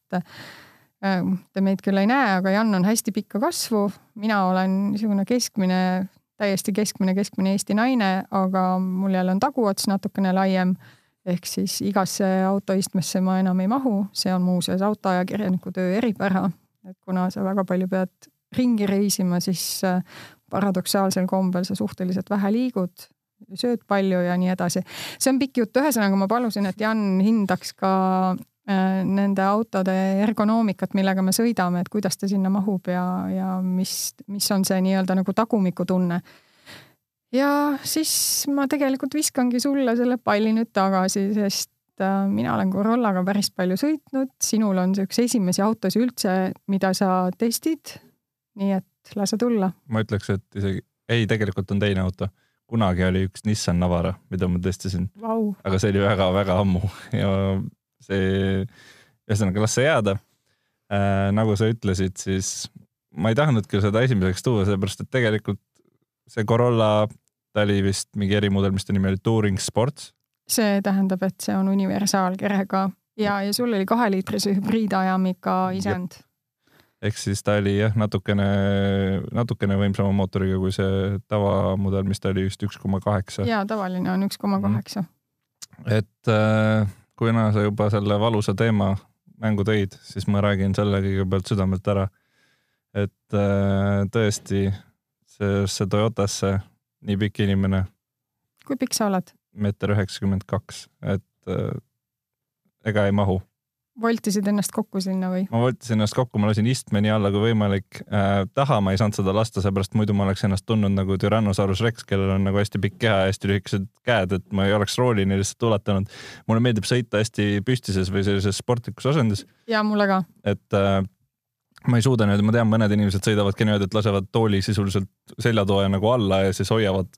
[SPEAKER 2] te meid küll ei näe, aga Jan on hästi pikka kasvu, mina olen niisugune keskmine, täiesti keskmine, keskmine Eesti naine, aga mul jälle on taguots natukene laiem. Ehk siis igasse autoistmesse ma enam ei mahu, see on muuseas autoajakirjaniku töö eripära, et kuna sa väga palju pead ringi reisima, siis äh, paradoksaalsel kombel sa suhteliselt vähe liigud, sööd palju ja nii edasi. see on pikk jutt, ühesõnaga ma palusin, et Jan hindaks ka äh, nende autode ergonoomikat, millega me sõidame, et kuidas ta sinna mahub ja, ja mis, mis on see nii-öelda nagu tagumikutunne ja siis ma tegelikult viskangi sulle selle palli nüüd tagasi, sest äh, mina olen Corollaga päris palju sõitnud, sinul on see üks esimesi autosid üldse, mida sa testid. nii et lase tulla.
[SPEAKER 1] ma ütleks, et isegi, ei, tegelikult on teine auto. kunagi oli üks Nissan Navara, mida ma testisin
[SPEAKER 2] wow..
[SPEAKER 1] aga see oli väga-väga ammu ja see, ühesõnaga las see jääda äh,. nagu sa ütlesid, siis ma ei tahtnudki seda esimeseks tuua, sellepärast et tegelikult see Corolla ta oli vist mingi erimudel, mis ta nimi oli, Touring Sports.
[SPEAKER 2] see tähendab, et see on universaalkerega ja, ja sul oli kaheliitrise hübriidajamiga isend.
[SPEAKER 1] Ehk siis ta oli jah, natukene, natukene võimsama mootoriga kui see tavamudel, mis ta oli vist üks koma kaheksa.
[SPEAKER 2] ja tavaline on üks koma kaheksa.
[SPEAKER 1] et äh, kuna sa juba selle valusa teema mängu tõid, siis ma räägin selle kõigepealt südamelt ära. et äh, tõesti, sellesse Toyotasse nii pikk inimene.
[SPEAKER 2] kui pikk sa oled?
[SPEAKER 1] meeter üheksakümmend kaks, et äh, ega ei mahu.
[SPEAKER 2] Voltisid ennast kokku sinna või?
[SPEAKER 1] ma voltisin ennast kokku, ma lasin istme nii alla kui võimalik äh,. taha ma ei saanud seda lasta, seepärast muidu ma oleks ennast tundnud nagu Tyrannosaurus Rex, kellel on nagu hästi pikk keha ja hästi lühikesed käed, et ma ei oleks roolini lihtsalt ulatanud. mulle meeldib sõita hästi püstises või sellises sportlikus asendis.
[SPEAKER 2] ja mulle ka.
[SPEAKER 1] et äh, ma ei suuda nüüd, ma tean, mõned inimesed sõidavadki niimoodi, et lasevad tooli sisuliselt seljatoe nagu alla ja siis hoiavad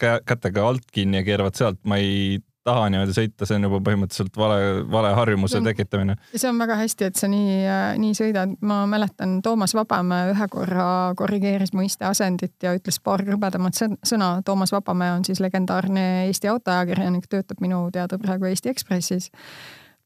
[SPEAKER 1] kätega alt kinni ja keeravad sealt. ma ei taha niimoodi sõita, see on juba põhimõtteliselt vale, vale harjumuse tekitamine.
[SPEAKER 2] see on väga hästi, et sa nii, nii sõidad. ma mäletan, Toomas Vabamäe ühe korra korrigeeris mu isteasendit ja ütles paar krõbedamat sõna. Toomas Vabamäe on siis legendaarne Eesti autoajakirjanik, töötab minu teada praegu Eesti Ekspressis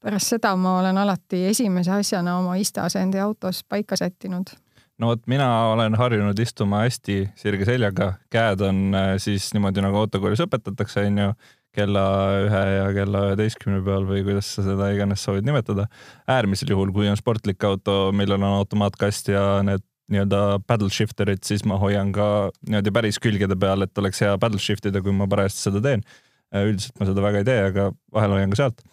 [SPEAKER 2] pärast seda ma olen alati esimese asjana oma isteasendi autos paika sättinud.
[SPEAKER 1] no vot, mina olen harjunud istuma hästi sirge seljaga, käed on äh, siis niimoodi nagu autokoolis õpetatakse, onju, kella ühe ja kella üheteistkümne peal või kuidas sa seda iganes soovid nimetada. äärmisel juhul, kui on sportlik auto, millel on automaatkast ja need nii-öelda paddle shifter'id, siis ma hoian ka niimoodi päris külgede peal, et oleks hea paddle shift ida, kui ma parajasti seda teen. Äh, üldiselt ma seda väga ei tee, aga vahel hoian ka sealt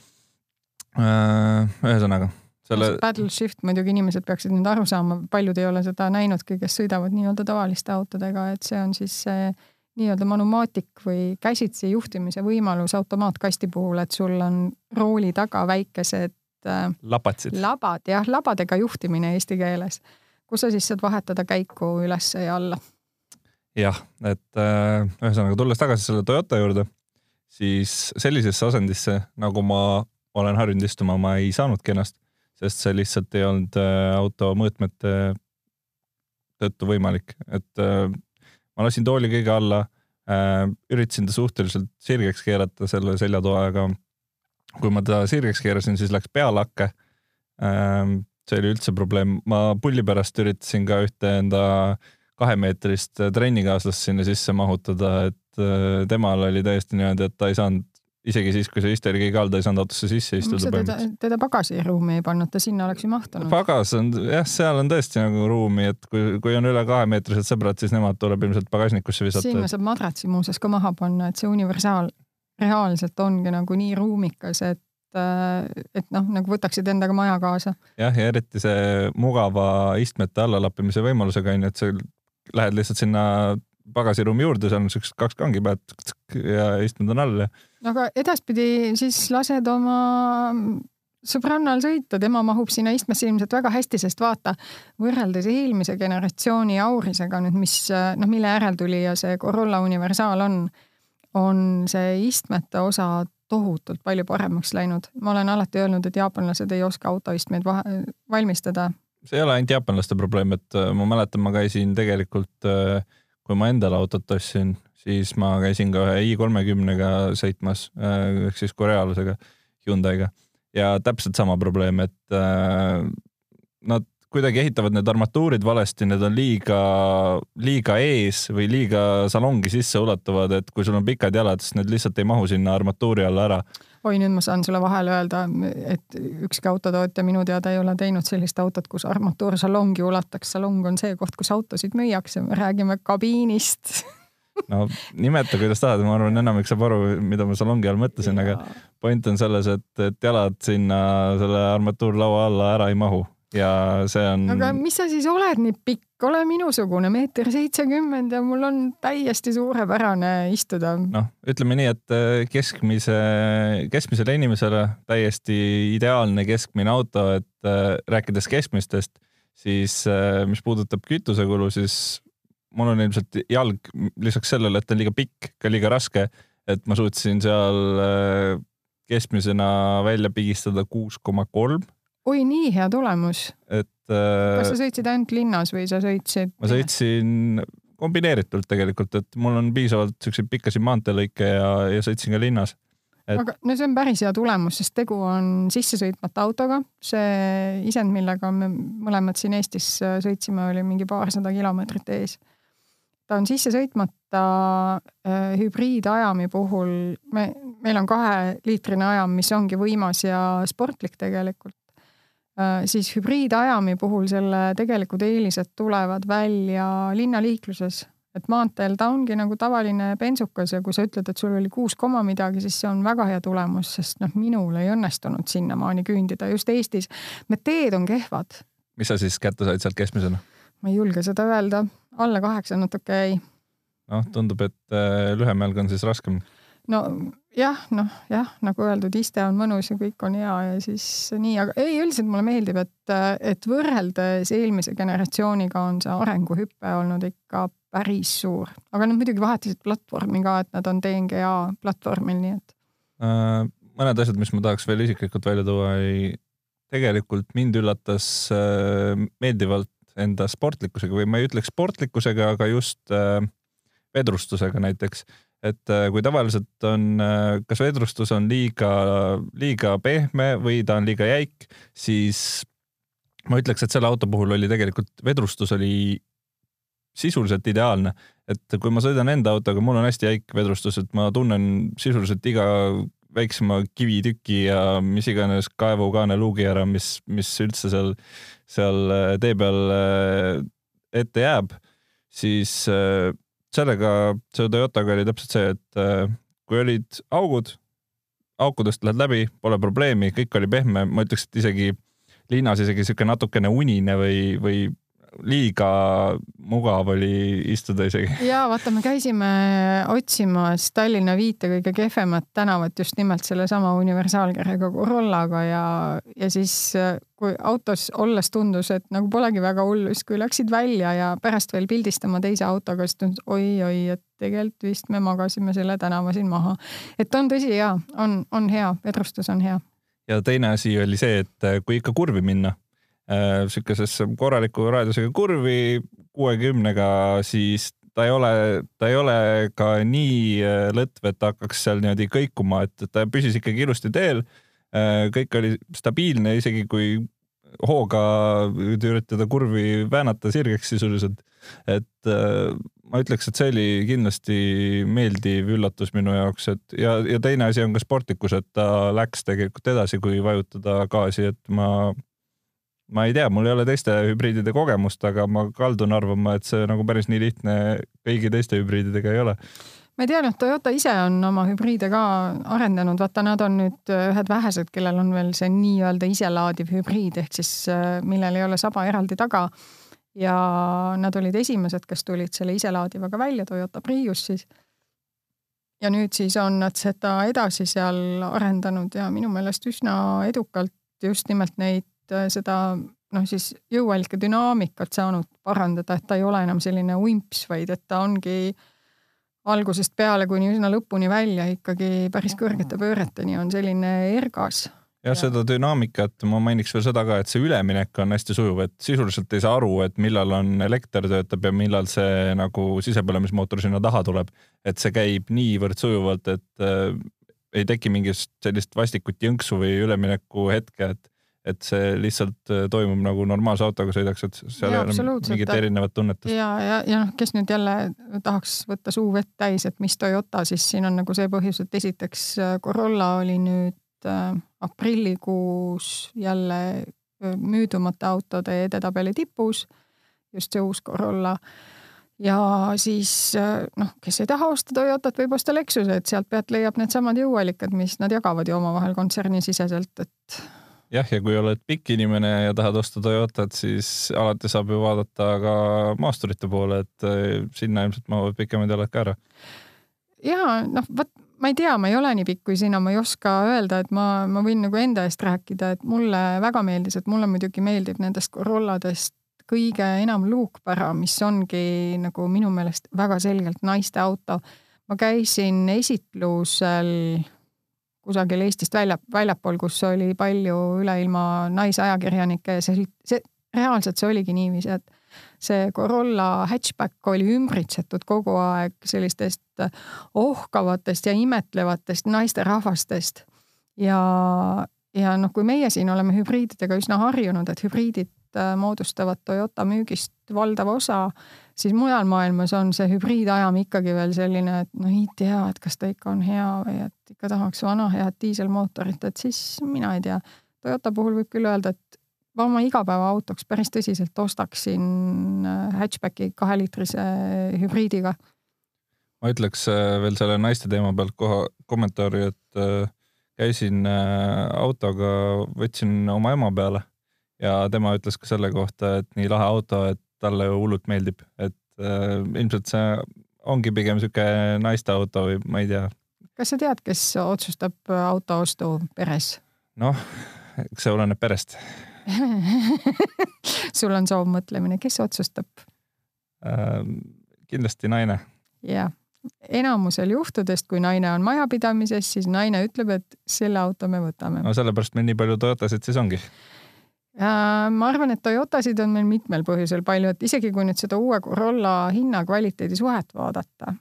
[SPEAKER 1] Äh, ühesõnaga
[SPEAKER 2] selle. Battle shift muidugi inimesed peaksid nüüd aru saama, paljud ei ole seda näinudki, kes sõidavad nii-öelda tavaliste autodega, et see on siis see nii-öelda manumaatik või käsitsi juhtimise võimalus automaatkasti puhul, et sul on rooli taga väikesed
[SPEAKER 1] äh, lapatsid.
[SPEAKER 2] labad, jah, labadega juhtimine eesti keeles, kus sa siis saad vahetada käiku ülesse ja alla.
[SPEAKER 1] jah, et äh, ühesõnaga tulles tagasi selle Toyota juurde, siis sellisesse asendisse, nagu ma olen harjunud istuma, ma ei saanudki ennast, sest see lihtsalt ei olnud äh, auto mõõtmete tõttu võimalik, et äh, ma lasin tooli kõige alla, äh, üritasin ta suhteliselt sirgeks keerata selle seljatoe, aga kui ma ta sirgeks keerasin, siis läks pealakke. see oli üldse probleem, ma pulli pärast üritasin ka ühte enda kahemeetrist trennikaaslast sinna sisse mahutada, et temal oli täiesti niimoodi, et ta ei saanud isegi siis, kui see oli kõige all, ta ei saanud autosse sisse istuda.
[SPEAKER 2] teda, teda pagasiruumi ei pannud, ta sinna oleks ju mahtunud.
[SPEAKER 1] pagas on jah, seal on tõesti nagu ruumi, et kui, kui on üle kahemeetrised sõbrad, siis nemad tuleb ilmselt pagasnikusse visata.
[SPEAKER 2] sinna saab madratsi muuseas ka maha panna, et see universaal reaalselt ongi nagu nii ruumikas, et äh, et noh, nagu võtaksid endaga maja kaasa.
[SPEAKER 1] jah, ja eriti see mugava istmete allalappimise võimalusega onju, et sa lähed lihtsalt sinna pagasiruumi juurde, seal on siuksed kaks kangi pead ja istmed on all ja
[SPEAKER 2] aga edaspidi siis lased oma sõbrannal sõita, tema mahub sinna istmesse ilmselt väga hästi, sest vaata, võrreldes eelmise generatsiooni Aurisega nüüd, mis noh, mille järel tuli ja see Corolla Universaal on, on see istmete osa tohutult palju paremaks läinud. ma olen alati öelnud, et jaapanlased ei oska autoistmeid valmistada.
[SPEAKER 1] see ei ole ainult jaapanlaste probleem, et äh, ma mäletan, ma käisin tegelikult, äh, kui ma endale autot ostsin, siis ma käisin ka ühe i kolmekümnega sõitmas ehk siis korealasega Hyundai'ga ja täpselt sama probleem, et äh, nad kuidagi ehitavad need armatuurid valesti, need on liiga, liiga ees või liiga salongi sisse ulatuvad, et kui sul on pikad jalad, siis need lihtsalt ei mahu sinna armatuuri alla ära.
[SPEAKER 2] oi, nüüd ma saan sulle vahele öelda, et ükski autotootja minu teada ei ole teinud sellist autot, kus armatuur salongi ulataks. salong on see koht, kus autosid müüakse, me räägime kabiinist
[SPEAKER 1] no nimeta, kuidas tahad, ma arvan, enamik saab aru, mida ma salongi all mõtlesin, aga point on selles, et, et jalad sinna selle armatuurlaua alla ära ei mahu ja see on.
[SPEAKER 2] aga mis sa siis oled nii pikk, ole minusugune, meeter seitsekümmend ja mul on täiesti suurepärane istuda.
[SPEAKER 1] noh, ütleme nii, et äh, keskmise, keskmisele inimesele täiesti ideaalne keskmine auto, et äh, rääkides keskmistest, siis äh, mis puudutab kütusekulu, siis mul on ilmselt jalg lisaks sellele, et ta on liiga pikk, ka liiga raske, et ma suutsin seal keskmisena välja pigistada kuus koma kolm
[SPEAKER 2] oi, nii hea tulemus.
[SPEAKER 1] et
[SPEAKER 2] äh,. kas sa sõitsid ainult linnas või sa sõitsid?
[SPEAKER 1] ma sõitsin kombineeritult tegelikult, et mul on piisavalt siukseid pikkasid maanteelõike ja, ja sõitsin ka linnas
[SPEAKER 2] et.... aga no see on päris hea tulemus, sest tegu on sissesõitmata autoga. see isend, millega me mõlemad siin Eestis sõitsime, oli mingi paarsada kilomeetrit ees. Ta on sissesõitmata äh, hübriidajami puhul, me, meil on kaheliitrine ajam, mis ongi võimas ja sportlik tegelikult. Äh, siis hübriidajami puhul selle tegelikud eelised tulevad välja linnaliikluses, et maanteel ta ongi nagu tavaline bensukas ja kui sa ütled, et sul oli kuus koma midagi, siis see on väga hea tulemus, sest noh, minul ei õnnestunud sinnamaani küündida just Eestis. Need teed on kehvad.
[SPEAKER 1] mis sa siis kätte said sealt keskmisena?
[SPEAKER 2] ma ei julge seda öelda, alla kaheksa natuke jäi.
[SPEAKER 1] noh, tundub, et äh, lühem jalg on siis raskem
[SPEAKER 2] no jah, noh jah, nagu öeldud, iste on mõnus ja kõik on hea ja siis nii, aga ei, üldiselt mulle meeldib, et, et võrreldes eelmise generatsiooniga on see arenguhüpe olnud ikka päris suur, aga nad muidugi vahetasid platvormi ka, et nad on DNGA platvormil, nii et
[SPEAKER 1] äh,. mõned asjad, mis ma tahaks veel isiklikult välja tuua, ei, tegelikult mind üllatas äh, meeldivalt enda sportlikkusega või ma ei ütleks sportlikkusega, aga just äh, vedrustusega näiteks. Et äh, kui tavaliselt on, äh, kas vedrustus on liiga, liiga pehme või ta on liiga jäik, siis ma ütleks, et selle auto puhul oli tegelikult vedrustus oli sisuliselt ideaalne, et kui ma sõidan enda autoga, mul on hästi jäik vedrustus, et ma tunnen sisuliselt iga väiksema kivitüki ja mis iganes kaevukaane luugi ära, mis, mis üldse seal, seal äh, tee peal ette jääb, siis sellega, selle Toyotaga oli täpselt see, et äh, kui olid augud, aukudest lähed läbi, pole probleemi, kõik oli pehme, ma ütleks, et isegi linnas isegi sihuke natukene unine või, või liiga mugav oli istuda isegi.
[SPEAKER 2] ja vaata, me käisime otsimas Tallinna viite kõige kehvemat tänavat just nimelt sellesama universaalkärjega Corollaga ja, ja siis kui autos olles tundus, et nagu polegi väga hullu, siis kui läksid välja ja pärast veel pildistama teise autoga, siis tundus oi-oi, et tegelikult vist me magasime selle tänava siin maha. et on tõsi ja on, on hea, vedrustus on hea.
[SPEAKER 1] ja teine asi oli see, et kui ikka kurvi minna Äh, sihukesesse korraliku raadiusega kurvi kuuekümnega, siis ta ei ole, ta ei ole ka nii äh, lõtv, et ta hakkaks seal niimoodi kõikuma, et ta püsis ikkagi ilusti teel. Äh, kõik oli stabiilne, isegi kui hooga üritada kurvi väänata sirgeks sisuliselt. et ma ütleks, et see oli kindlasti meeldiv üllatus minu jaoks, et ja, ja teine asi on ka sportlikkus, et ta läks tegelikult edasi, kui vajutada gaasi, et ma ma ei tea, mul ei ole teiste hübriidide kogemust, aga ma kaldun arvama, et see nagu päris nii lihtne kõigi teiste hübriididega ei ole
[SPEAKER 2] ma ei tea, noh, Toyota ise on oma hübriide ka arendanud, vaata, nad on nüüd ühed vähesed, kellel on veel see nii-öelda iselaadiv hübriid ehk siis äh, millel ei ole saba eraldi taga. ja nad olid esimesed, kes tulid selle iselaadivaga välja, Toyota Prius siis. ja nüüd siis on nad seda edasi seal arendanud ja minu meelest üsna edukalt just nimelt neid Äh, seda noh, siis jõuallika dünaamikat saanud parandada, et ta ei ole enam selline umps, vaid et ta ongi algusest peale kuni üsna lõpuni välja ikkagi päris kõrgete pööreteni on selline ergas.
[SPEAKER 1] Jah, seda dünaamikat ma mainiks veel seda ka, et see üleminek on hästi sujuv, et sisuliselt ei saa aru, et millal on elekter töötab ja millal see nagu sisepõlemismootor sinna taha tuleb. et see käib niivõrd sujuvalt, et äh, ei teki mingit sellist vastikut jõnksu või ülemineku hetke, et et see lihtsalt äh, toimub nagu normaalse autoga sõidaks, et seal ei ole mingit erinevat tunnetust.
[SPEAKER 2] ja, ja, ja noh, kes nüüd jälle tahaks võtta suu vett täis, et mis Toyota, siis siin on nagu see põhjus, et esiteks äh, Corolla oli nüüd äh, aprillikuus jälle äh, müüdumate autode edetabeli tipus, just see uus Corolla. ja siis noh, kes ei taha osta Toyotat, võib osta Lexuse, et sealt pealt leiab needsamad jõuallikad, mis nad jagavad ju omavahel kontsernisiseselt, et
[SPEAKER 1] jah, ja kui oled pikk inimene ja tahad osta Toyotat, siis alati saab ju vaadata ka maasturite poole, et äh, sinna ilmselt mahuvad pikemad jalad ka ära.
[SPEAKER 2] ja noh, vot ma ei tea, ma ei ole nii pikk kui sina, ma ei oska öelda, et ma, ma võin nagu enda eest rääkida, et mulle väga meeldis, et mulle muidugi meeldib nendest Corolladest kõige enam luukpära, mis ongi nagu minu meelest väga selgelt naiste auto. ma käisin esitlusel kusagil Eestist välja, väljapool, kus oli palju üle ilma naisajakirjanikke ja see, see reaalselt see oligi niiviisi, et see Corolla hatchback oli ümbritsetud kogu aeg sellistest ohkavatest ja imetlevatest naisterahvastest. ja, ja noh, kui meie siin oleme hübriididega üsna harjunud, et hübriidid äh, moodustavad Toyota müügist valdava osa, siis mujal maailmas on see hübriidajam ikkagi veel selline, et no ei tea, et kas ta ikka on hea või et ikka tahaks vana head diiselmootorit, et siis mina ei tea. Toyota puhul võib küll öelda, et ma oma igapäevaautoks päris tõsiselt ostaksin äh, hatchbacki kaheliitrise hübriidiga.
[SPEAKER 1] ma ütleks äh, veel selle naiste teema pealt kohe kommentaari, et äh, käisin autoga, võtsin oma ema peale ja tema ütles ka selle kohta, et nii lahe auto, et talle hullult meeldib, et ilmselt see ongi pigem sihuke naiste auto või ma ei tea.
[SPEAKER 2] Kas sa tead, kes otsustab auto ostu peres?
[SPEAKER 1] noh, eks see oleneb perest
[SPEAKER 2] sul on soovmõtlemine, kes otsustab
[SPEAKER 1] äh,? kindlasti naine.
[SPEAKER 2] jah, enamusel juhtudest, kui naine on majapidamises, siis naine ütleb, et selle auto me võtame.
[SPEAKER 1] no sellepärast meil nii palju Toyotasid siis ongi.
[SPEAKER 2] ma arvan, et Toyotasid on meil mitmel põhjusel palju, et isegi kui nüüd seda uue Corolla hinna-kvaliteedi suhet vaadata,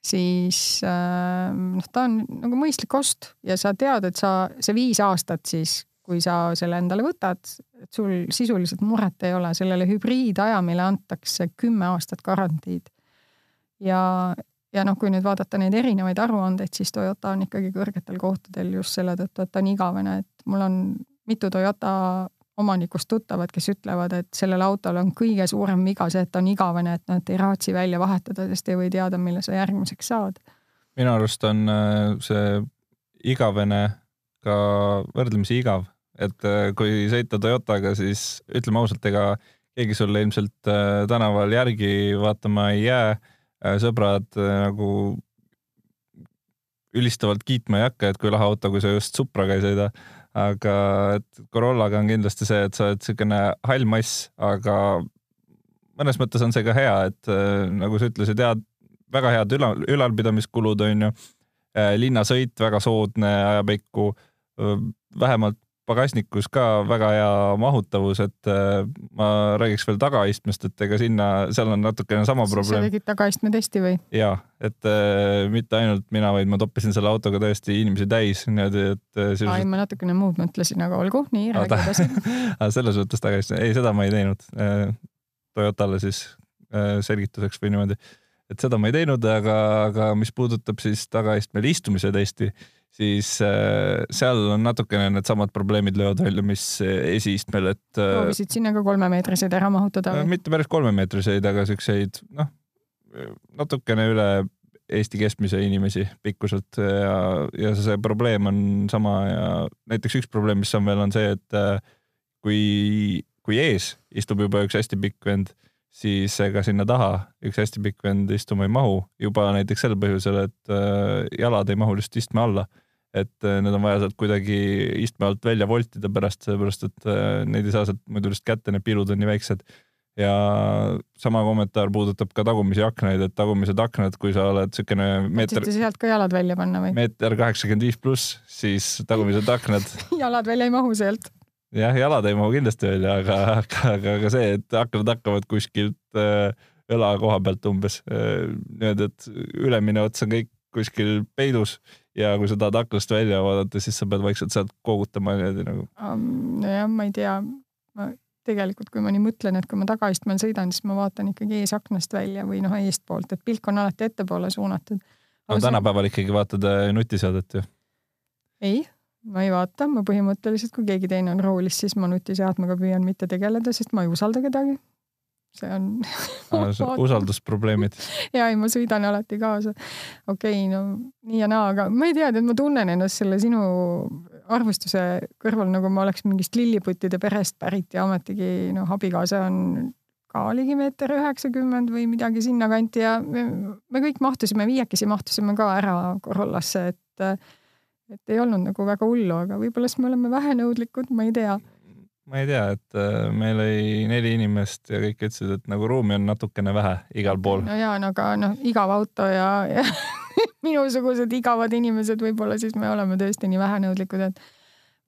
[SPEAKER 2] siis äh, noh, ta on nagu mõistlik ost ja sa tead, et sa see viis aastat siis kui sa selle endale võtad, et sul sisuliselt muret ei ole, sellele hübriidajamile antakse kümme aastat garantiid. ja, ja noh, kui nüüd vaadata neid erinevaid aruandeid, siis Toyota on ikkagi kõrgetel kohtadel just selle tõttu, et ta on igavene, et mul on mitu Toyota omanikust tuttavad, kes ütlevad, et sellel autol on kõige suurem viga see, et ta on igavene, et et ei raatsi välja vahetada, sest ei või teada, millal sa järgmiseks saad.
[SPEAKER 1] minu arust on äh, see igavene ka võrdlemisi igav et äh, kui sõita Toyotaga, siis ütleme ausalt, ega keegi sulle ilmselt äh, tänaval järgi vaatama ei jää. Sõbrad nagu ülistavalt kiitma ei hakka, et kui lahe auto, kui sa just Supraga ei sõida. Aga Corollaga on kindlasti see, et sa oled niisugune hall mass, aga mõnes mõttes on see ka hea, et nagu sa ütlesid, head, väga head ülal, ülalpidamiskulud on ju. linnasõit väga soodne ajapikku, vähemalt pagasnikus ka väga hea mahutavus, et äh, ma räägiks veel tagaistmest, et ega sinna, seal on natukene sama probleem.
[SPEAKER 2] sa tegid tagaistme testi või?
[SPEAKER 1] ja, et äh, mitte ainult mina, vaid ma toppisin selle autoga tõesti inimesi täis niimoodi, et
[SPEAKER 2] äh,. Sisuliselt... ai, ma natukene muud mõtlesin, aga olgu, nii, räägi edasi
[SPEAKER 1] selles mõttes tagaistme, ei, seda ma ei teinud. Toyotale siis selgituseks või niimoodi, et seda ma ei teinud, aga, aga mis puudutab siis tagaistmel istumise testi siis äh, seal on natukene needsamad probleemid löövad välja, mis esiistmel, et.
[SPEAKER 2] Äh, proovisid sinna ka kolmemeetriseid ära mahutada
[SPEAKER 1] või? mitte päris kolmemeetriseid, aga siukseid noh, natukene üle Eesti keskmise inimesi pikkuselt ja, ja see probleem on sama ja näiteks üks probleem, mis on veel, on see, et äh, kui, kui ees istub juba üks hästi pikk vend siis ega sinna taha üks hästi pikk vend istuma ei mahu juba näiteks sel põhjusel, et äh, jalad ei mahu lihtsalt istme alla. et äh, need on vaja sealt kuidagi istme alt välja voltida pärast, sellepärast et äh, neid ei saa sealt muidu lihtsalt kätte, need pilud on nii väiksed. ja sama kommentaar puudutab ka tagumisi aknaid, et tagumised aknad, kui sa oled niisugune meeter.
[SPEAKER 2] sealt ka jalad välja panna või?
[SPEAKER 1] meeter kaheksakümmend viis pluss, siis tagumised aknad
[SPEAKER 2] jalad välja ei mahu sealt.
[SPEAKER 1] Jah, jalad ei mahu kindlasti välja, aga, aga, aga ka see, et aknad hakkavad kuskilt äh, õla koha pealt umbes äh, niimoodi, et ülemine ots on kõik kuskil peidus ja kui sa tahad aknast välja vaadata, siis sa pead vaikselt sealt koogutama niimoodi nagu
[SPEAKER 2] um,. nojah, ma ei tea, ma tegelikult, kui ma nii mõtlen, et kui ma tagaistmel sõidan, siis ma vaatan ikkagi eesaknast välja või noh, eestpoolt, et pilk on alati ettepoole suunatud.
[SPEAKER 1] no see... tänapäeval ikkagi vaatad äh, nutiseadet ju?
[SPEAKER 2] ei, ma ei vaata, ma põhimõtteliselt, kui keegi teine on roolis, siis ma nutiseadmega püüan mitte tegeleda, sest ma ei usalda kedagi see on
[SPEAKER 1] usaldusprobleemid.
[SPEAKER 2] ja ei, ma sõidan alati kaasa. okei okay,, no nii ja naa, aga ma ei tea, tead, ma tunnen ennast selle sinu arvustuse kõrval nagu ma oleks mingist lilliputtide perest pärit ja ometigi noh, abikaasa on ka ligi meeter üheksakümmend või midagi sinnakanti ja me, me kõik mahtusime, viiekesi mahtusime ka ära Corollasse, et et ei olnud nagu väga hullu, aga võib-olla siis me oleme vähenõudlikud, ma ei tea
[SPEAKER 1] ma ei tea, et äh, meil oli neli inimest ja kõik ütlesid, et nagu ruumi on natukene vähe igal pool.
[SPEAKER 2] no jaa, no aga noh, igav auto ja, ja minusugused igavad inimesed, võib-olla siis me oleme tõesti nii vähenõudlikud, et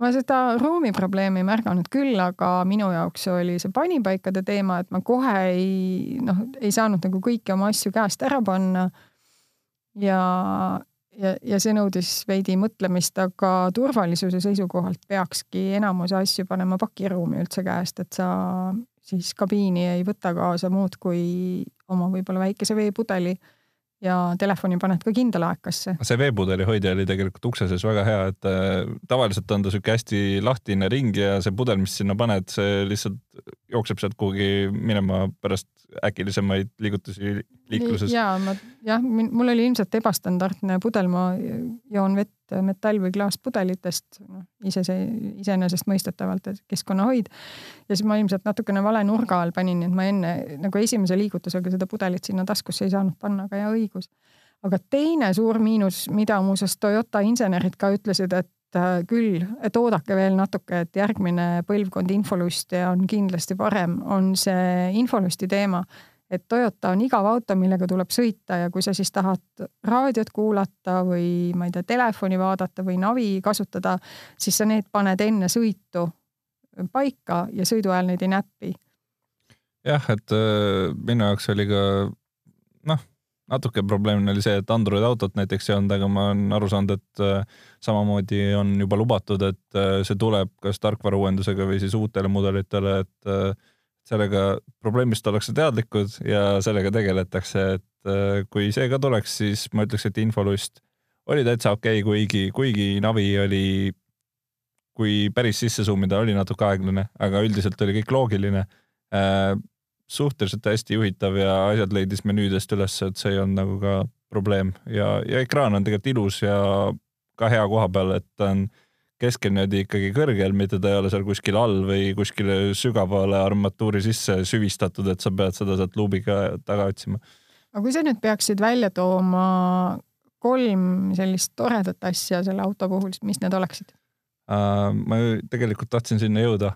[SPEAKER 2] ma seda ruumi probleemi ei märganud küll, aga minu jaoks oli see panipaikade teema, et ma kohe ei noh, ei saanud nagu kõiki oma asju käest ära panna. ja, ja, ja see nõudis veidi mõtlemist, aga turvalisuse seisukohalt peakski enamuse asju panema pakiruumi üldse käest, et sa siis kabiini ei võta kaasa muud kui oma võib-olla väikese veepudeli ja telefoni paned ka kindlalaekasse.
[SPEAKER 1] see veepudeli hoidja oli tegelikult ukse sees väga hea, et äh, tavaliselt on ta sihuke hästi lahtine ring ja see pudel, mis sinna paned, see lihtsalt jookseb sealt kuhugi minema pärast äkilisemaid liigutusi liikluses.
[SPEAKER 2] ja ma jah, mul oli ilmselt ebastandardne pudel, ma joon vett metall- või klaaspudelitest, noh ise see iseenesestmõistetavalt, et keskkonnahoid. ja siis ma ilmselt natukene vale nurga all panin, nii et ma enne nagu esimese liigutusega seda pudelit sinna taskusse ei saanud panna, aga hea õigus. aga teine suur miinus, mida muuseas Toyota insenerid ka ütlesid, et äh, küll, et oodake veel natuke, et järgmine põlvkond infoluste on kindlasti parem, on see infolusti teema et Toyota on igav auto, millega tuleb sõita ja kui sa siis tahad raadiot kuulata või ma ei tea, telefoni vaadata või navi kasutada, siis sa need paned enne sõitu paika ja sõidu ajal neid ei näpi.
[SPEAKER 1] jah, et äh, minu jaoks oli ka noh, natuke probleemne oli see, et Android autot näiteks ei olnud, aga ma olen aru saanud, et äh, samamoodi on juba lubatud, et äh, see tuleb kas tarkvarauuendusega või siis uutele mudelitele, et sellega probleemist ollakse teadlikud ja sellega tegeletakse, et äh, kui see ka tuleks, siis ma ütleks, et infolust oli täitsa okei okay,, kuigi, kuigi navi oli, kui päris sisse zoom ida, oli natuke aeglane, aga üldiselt oli kõik loogiline äh,. suhteliselt hästi juhitav ja asjad leidis menüüdest üles, et see ei olnud nagu ka probleem ja, ja ekraan on tegelikult ilus ja ka hea koha peal, et ta on keskel niimoodi ikkagi kõrgel, mitte ta ei ole seal kuskil all või kuskile sügavale armatuuri sisse süvistatud, et sa pead seda sealt luubiga taga otsima.
[SPEAKER 2] aga kui sa nüüd peaksid välja tooma kolm sellist toredat asja selle auto puhul, mis need oleksid
[SPEAKER 1] uh,? ma tegelikult tahtsin sinna jõuda,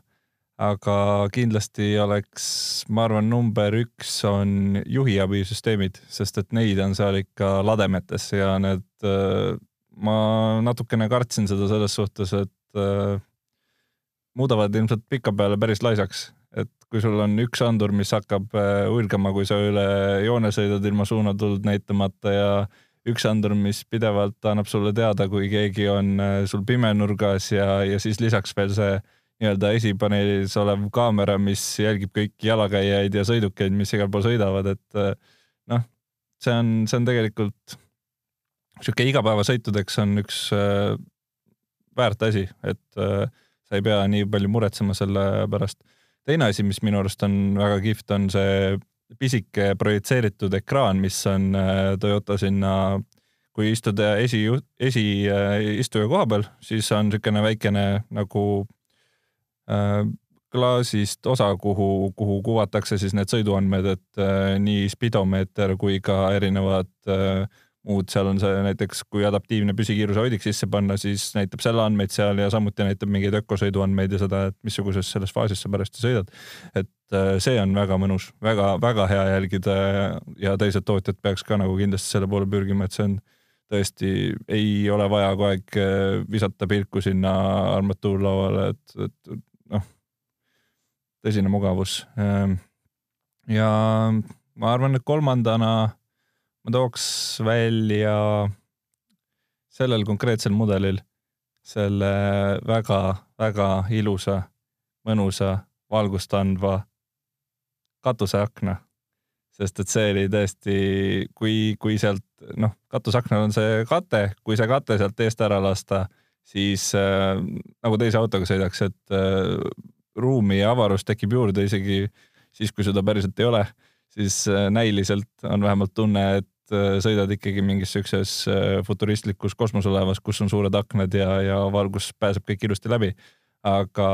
[SPEAKER 1] aga kindlasti oleks, ma arvan, number üks on juhiabisüsteemid, sest et neid on seal ikka lademetes ja need uh, ma natukene kartsin seda selles suhtes, et äh, muudavad ilmselt pikapeale päris laisaks, et kui sul on üks andur, mis hakkab äh, urgama, kui sa üle joone sõidad ilma suunatuld näitamata ja üks andur, mis pidevalt annab sulle teada, kui keegi on äh, sul pimenurgas ja, ja siis lisaks veel see nii-öelda esipaneelis olev kaamera, mis jälgib kõiki jalakäijaid ja sõidukeid, mis igal pool sõidavad, et äh, noh, see on, see on tegelikult sihuke igapäevasõitudeks on üks äh, väärt asi, et äh, sa ei pea nii palju muretsema selle pärast. teine asi, mis minu arust on väga kihvt, on see pisike projitseeritud ekraan, mis on äh, Toyota sinna, kui istuda esi, esiistuja äh, koha peal, siis on niisugune väikene nagu äh, klaasist osa, kuhu, kuhu kuvatakse siis need sõiduandmed, et äh, nii spidomeeter kui ka erinevad äh, muud, seal on see näiteks, kui adaptiivne püsikiiruse hoidik sisse panna, siis näitab selle andmeid seal ja samuti näitab mingeid ökosõidu andmeid ja seda, et missuguses selles faasis sa parajasti sõidad. et äh, see on väga mõnus väga,, väga-väga hea jälgida ja teised tootjad peaks ka nagu kindlasti selle poole pürgima, et see on tõesti, ei ole vaja kogu aeg äh, visata pilku sinna armatuurlauale, et, et noh, tõsine mugavus. Ähm, ja ma arvan, et kolmandana ma tooks välja sellel konkreetsel mudelil selle väga-väga ilusa, mõnusa, valgust andva katuseakna. sest et see oli tõesti, kui, kui sealt noh, katusaknal on see kate, kui see kate sealt eest ära lasta, siis äh, nagu teise autoga sõidaks, et äh, ruumi ja avarust tekib juurde isegi siis, kui seda päriselt ei ole, siis äh, näiliselt on vähemalt tunne, et sõidad ikkagi mingis siukses äh, futuristlikus kosmoselaevas, kus on suured aknad ja, ja valgus pääseb kõik ilusti läbi. aga,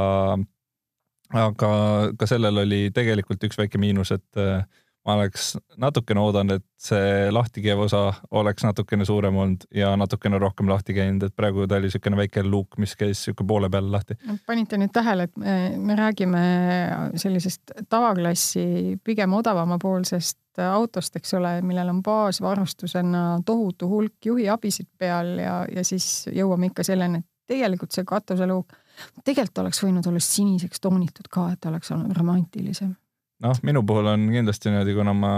[SPEAKER 1] aga ka sellel oli tegelikult üks väike miinus, et äh, ma oleks natukene oodanud, et see lahtikeev osa oleks natukene suurem olnud ja natukene rohkem lahti käinud, et praegu ta oli niisugune väike luuk, mis käis sihuke poole peal lahti.
[SPEAKER 2] panite nüüd tähele, et me, me räägime sellisest tavaklassi pigem odavamapoolsest autost, eks ole, millel on baasvarustusena tohutu hulk juhiabisid peal ja, ja siis jõuame ikka selleni, et tegelikult see katuseluuk tegelikult oleks võinud olla siniseks toonitud ka, et oleks olnud romantilisem.
[SPEAKER 1] Noh, minu puhul on kindlasti niimoodi, kuna ma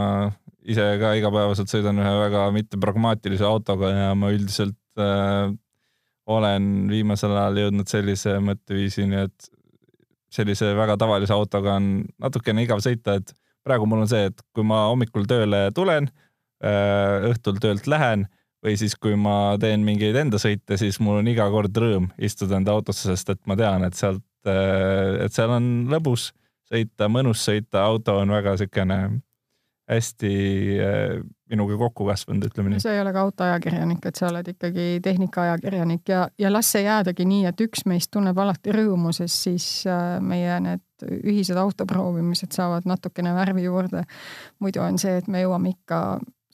[SPEAKER 1] ise ka igapäevaselt sõidan ühe väga mittepragmaatilise autoga ja ma üldiselt äh, olen viimasel ajal jõudnud sellise mõtteviisini, et sellise väga tavalise autoga on natukene igav sõita, et praegu mul on see, et kui ma hommikul tööle tulen äh,, õhtul töölt lähen või siis, kui ma teen mingeid enda sõite, siis mul on iga kord rõõm istuda enda autosse, sest et ma tean, et sealt äh,, et seal on lõbus sõita, mõnus sõita, auto on väga siukene hästi äh, minuga kokku kasvanud, ütleme nii.
[SPEAKER 2] sa ei ole ka autoajakirjanik, et sa oled ikkagi tehnikaajakirjanik ja, ja las see jäädagi nii, et üks meist tunneb alati rõõmu, sest siis äh, meie need ühised autoproovimised saavad natukene värvi juurde. muidu on see, et me jõuame ikka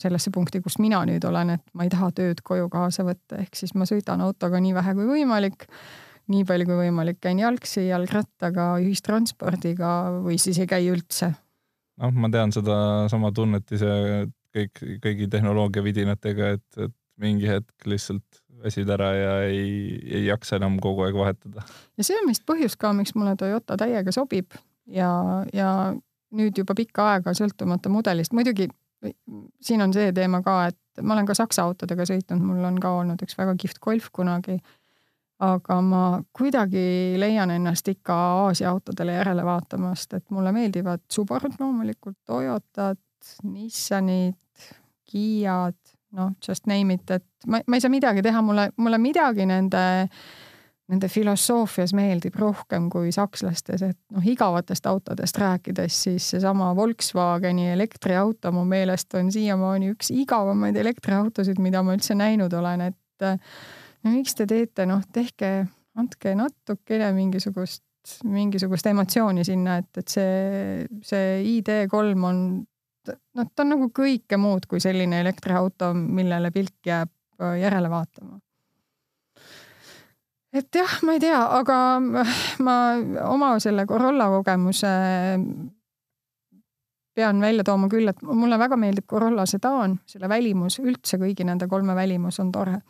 [SPEAKER 2] sellesse punkti, kus mina nüüd olen, et ma ei taha tööd koju kaasa võtta, ehk siis ma sõidan autoga nii vähe kui võimalik nii palju kui võimalik, käin jalgsi, jalgrattaga, ühistranspordiga või siis ei käi üldse.
[SPEAKER 1] Noh, ma tean sedasama tunnet ise kõik, kõigi tehnoloogiavidinatega, et, et mingi hetk lihtsalt väsid ära ja ei, ei jaksa enam kogu aeg vahetada.
[SPEAKER 2] ja see on vist põhjus ka, miks mulle Toyota täiega sobib ja, ja nüüd juba pikka aega sõltumata mudelist, muidugi siin on see teema ka, et ma olen ka Saksa autodega sõitnud, mul on ka olnud üks väga kihvt Golf kunagi aga ma kuidagi leian ennast ikka Aasia autodele järele vaatamast, et mulle meeldivad Subarud loomulikult, Toyotad, Nissanid, Kiad, noh, just name it, et ma, ma ei saa midagi teha, mulle, mulle midagi nende, nende filosoofias meeldib rohkem kui sakslastes, et noh, igavatest autodest rääkides, siis seesama Volkswageni elektriauto mu meelest on siiamaani üks igavamaid elektriautosid, mida ma üldse näinud olen, et miks te teete, noh, tehke, andke natukene mingisugust, mingisugust emotsiooni sinna, et, et see, see ID3 on, noh, ta on nagu kõike muud kui selline elektriauto, millele pilk jääb äh, järele vaatama. Et jah, ma ei tea, aga ma oma selle Corolla kogemuse pean välja tooma küll, et mulle väga meeldib Corolla sedaan, selle välimus, üldse kõigi nende kolme välimus on tore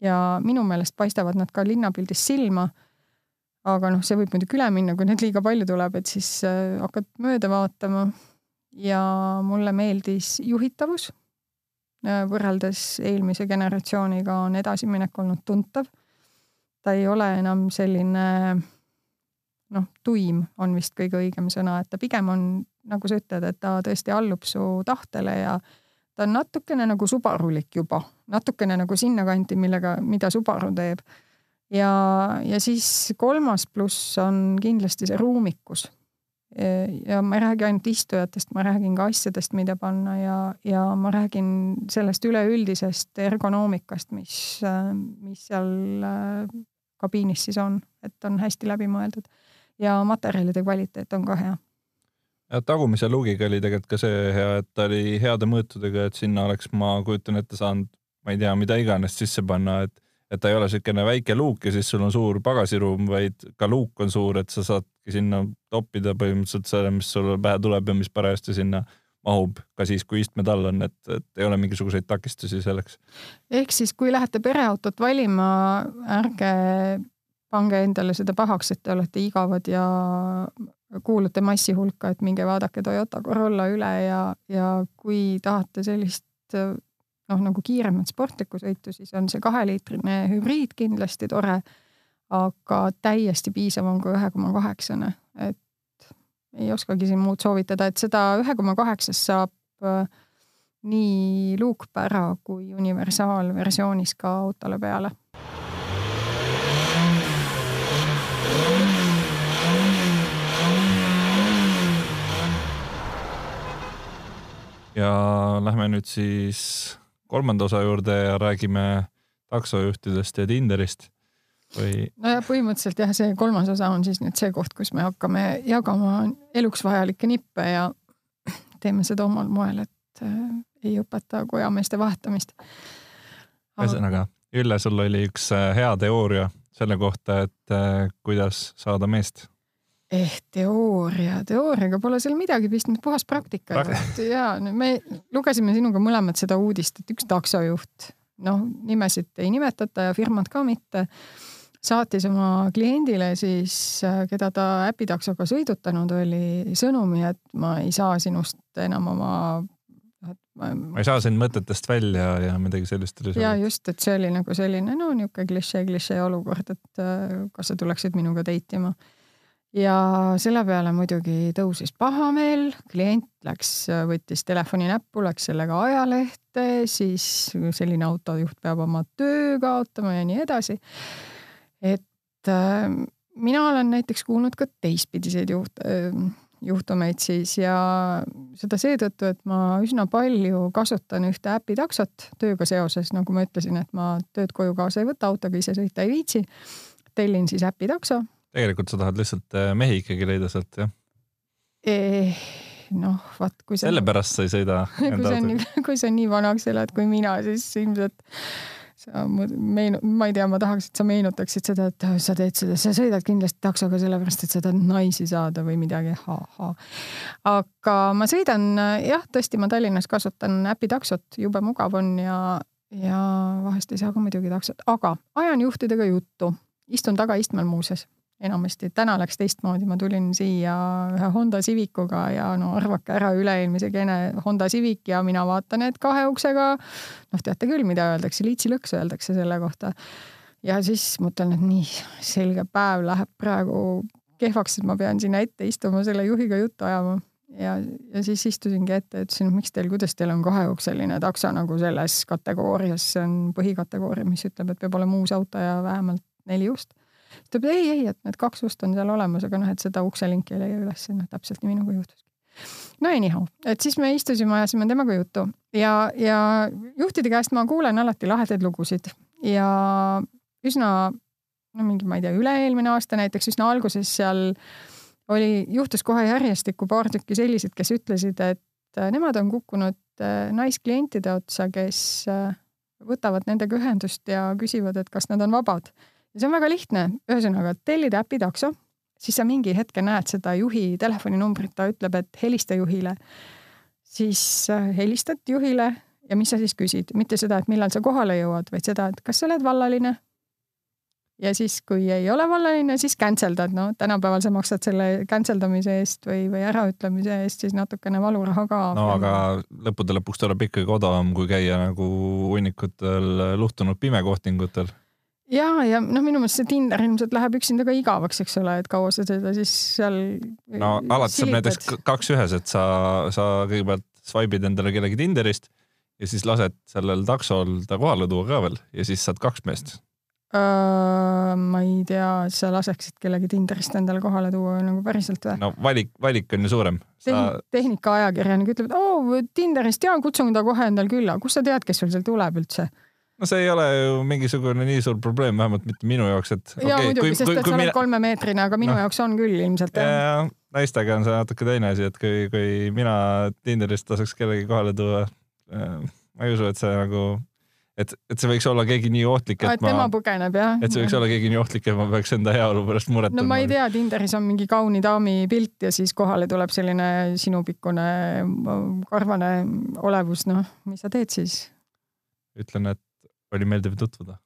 [SPEAKER 2] ja minu meelest paistavad nad ka linnapildis silma. aga noh, see võib muidugi üle minna, kui neid liiga palju tuleb, et siis äh, hakkad mööda vaatama. ja mulle meeldis juhitavus. Äh, võrreldes eelmise generatsiooniga on edasiminek olnud tuntav. ta ei ole enam selline noh, tuim on vist kõige õigem sõna, et ta pigem on, nagu sa ütled, et ta tõesti allub su tahtele ja ta on natukene nagu Subarulik juba, natukene nagu sinnakanti, millega, mida Subaru teeb. ja, ja siis kolmas pluss on kindlasti see ruumikus. ja ma ei räägi ainult istujatest, ma räägin ka asjadest, mida panna ja, ja ma räägin sellest üleüldisest ergonoomikast, mis, mis seal äh, kabiinis siis on, et on hästi läbimõeldud ja materjalide kvaliteet on ka hea
[SPEAKER 1] ja tagumise luugiga oli tegelikult ka see hea, et ta oli heade mõõtudega, et sinna oleks, ma kujutan ette, saanud, ma ei tea, mida iganes sisse panna, et et ta ei ole niisugune väike luuk ja siis sul on suur pagasiruum, vaid ka luuk on suur, et sa saad kõike sinna toppida põhimõtteliselt selle, mis sulle pähe tuleb ja mis parajasti sinna mahub ka siis, kui istmed all on, et, et ei ole mingisuguseid takistusi selleks.
[SPEAKER 2] ehk siis, kui lähete pereautot valima, ärge pange endale seda pahaks, et te olete igavad ja kuulute massi hulka, et minge vaadake Toyota Corolla üle ja, ja kui tahate sellist noh, nagu kiiremat sportlikku sõitu, siis on see kaheliitrine hübriid kindlasti tore. aga täiesti piisav on ka ühe koma kaheksane, et ei oskagi siin muud soovitada, et seda ühe koma kaheksast saab äh, nii luukpära kui universaalversioonis ka autole peale
[SPEAKER 1] ja lähme nüüd siis kolmanda osa juurde ja räägime taksojuhtidest ja Tinderist või?
[SPEAKER 2] nojah, põhimõtteliselt jah, see kolmas osa on siis nüüd see koht, kus me hakkame jagama eluks vajalikke nippe ja teeme seda omal moel, et äh, ei õpeta kojameeste vahetamist.
[SPEAKER 1] ühesõnaga, Ülle, sul oli üks äh, hea teooria selle kohta, et äh, kuidas saada meest
[SPEAKER 2] eh teooria, teooriaga pole seal midagi pistmist, puhas praktika Prak. ja me lugesime sinuga mõlemad seda uudist, et üks taksojuht, noh, nimesid ei nimetata ja firmat ka mitte, saatis oma kliendile siis, keda ta äpitaksoga sõidutanud oli, sõnumi, et ma ei saa sinust enam oma
[SPEAKER 1] ma, ma ei saa sind mõtetest välja ja midagi sellist.
[SPEAKER 2] ja just, et see oli nagu selline no niisugune klišee, klišee olukord, et kas sa tuleksid minuga date ima ja selle peale muidugi tõusis pahameel, klient läks, võttis telefoni näppu, läks sellega ajalehte, siis selline autojuht peab oma töö kaotama ja nii edasi. et äh, mina olen näiteks kuulnud ka teistpidiseid juht, äh, juhtumeid siis ja seda seetõttu, et ma üsna palju kasutan ühte äpitaksot tööga seoses, nagu ma ütlesin, et ma tööd koju kaasa ei võta, autoga ise sõita ei viitsi. tellin siis äpitakso
[SPEAKER 1] tegelikult sa tahad lihtsalt äh, mehi ikkagi leida sealt, jah?
[SPEAKER 2] Eh, noh, vaat kui
[SPEAKER 1] sa. sellepärast sa ei sõida.
[SPEAKER 2] kui sa nii, kui sa nii vanaks elad kui mina, siis ilmselt sa meenu-, ma ei tea, ma tahaks, et sa meenutaksid seda, et sa teed seda, sa sõidad kindlasti taksoga sellepärast, et sa tahad naisi saada või midagi ha-ha. aga ma sõidan jah, tõesti, ma Tallinnas kasutan äpitaksot, jube mugav on ja, ja vahest ei saa ka muidugi taksot, aga ajan juhtidega juttu, istun tagaistmel muuseas enamasti, täna läks teistmoodi, ma tulin siia ühe Honda Civicuga ja no arvake ära, üle-eelmise gene Honda Civic ja mina vaatan, et kahe uksega, noh, teate küll, mida öeldakse, liitsilõks öeldakse selle kohta. ja siis mõtlen, et nii, selge päev läheb praegu kehvaks, et ma pean sinna ette istuma, selle juhiga juttu ajama. Ja, ja siis istusingi ette, ütlesin, miks teil, kuidas teil on kaheukseline takso nagu selles kategoorias, see on põhikategooria, mis ütleb, et peab olema uus auto ja vähemalt neli ust ta ütleb ei, ei, et need kaks ust on seal olemas, aga noh, et seda ukselinki ei leia üles, noh täpselt nii minuga juhtuski. no anyhow, et siis me istusime, ajasime temaga juttu ja, ja juhtide käest ma kuulen alati lahedaid lugusid ja üsna no mingi, ma ei tea, üle-eelmine aasta näiteks üsna alguses seal oli, juhtus kohe järjestikku paar tükki selliseid, kes ütlesid, et äh, nemad on kukkunud äh, naisklientide otsa, kes äh, võtavad nendega ühendust ja küsivad, et kas nad on vabad ja see on väga lihtne, ühesõnaga tellid äpi takso, siis sa mingi hetke näed seda juhi telefoninumbrit, ta ütleb, et helista juhile. siis äh, helistad juhile ja mis sa siis küsid, mitte seda, et millal sa kohale jõuad, vaid seda, et kas sa oled vallaline. ja siis, kui ei ole vallaline, siis cancel dad, no tänapäeval sa maksad selle cancel damise eest või, või äraütlemise eest siis natukene valuraha ka.
[SPEAKER 1] no aga lõppude lõpuks tuleb ikkagi odavam, kui käia nagu hunnikutel luhtunud pimekohtingutel
[SPEAKER 2] ja, ja noh, minu meelest see Tinder ilmselt läheb üksinda ka igavaks, eks ole, et kaua sa seda siis seal.
[SPEAKER 1] no alati saab näiteks kaks ühes, et sa, sa kõigepealt swipe'id endale kellegi Tinderist ja siis lased sellel taksol ta kohale tuua ka veel ja siis saad kaks meest
[SPEAKER 2] uh,. ma ei tea, sa laseksid kellegi Tinderist endale kohale tuua nagu päriselt või?
[SPEAKER 1] no valik, valik on ju suurem
[SPEAKER 2] sa.... tehnikaajakirjanik ütleb, et oo oh, Tinderist ja kutsun ta kohe endale külla, kust sa tead, kes sul seal tuleb üldse
[SPEAKER 1] no see ei ole ju mingisugune nii suur probleem, vähemalt mitte minu jaoks, et.
[SPEAKER 2] ja okay, muidugi, sest et sa oled mina... kolmemeetrine, aga minu no. jaoks on küll ilmselt.
[SPEAKER 1] naistega on see natuke teine asi, et kui, kui mina Tinderist laseks kellegi kohale tuua äh,, ma ei usu, et see nagu, et, et see võiks olla keegi nii ohtlik, et
[SPEAKER 2] tema
[SPEAKER 1] ma,
[SPEAKER 2] põgeneb jah?
[SPEAKER 1] et see võiks olla keegi nii ohtlik, et ma peaks enda heaolu pärast muretama.
[SPEAKER 2] no ma ei tea, Tinderis on mingi kauni daami pilt ja siis kohale tuleb selline sinupikkune karvane olevus, noh, mis sa teed siis?
[SPEAKER 1] ütlen, et oli meeldiv tutvuda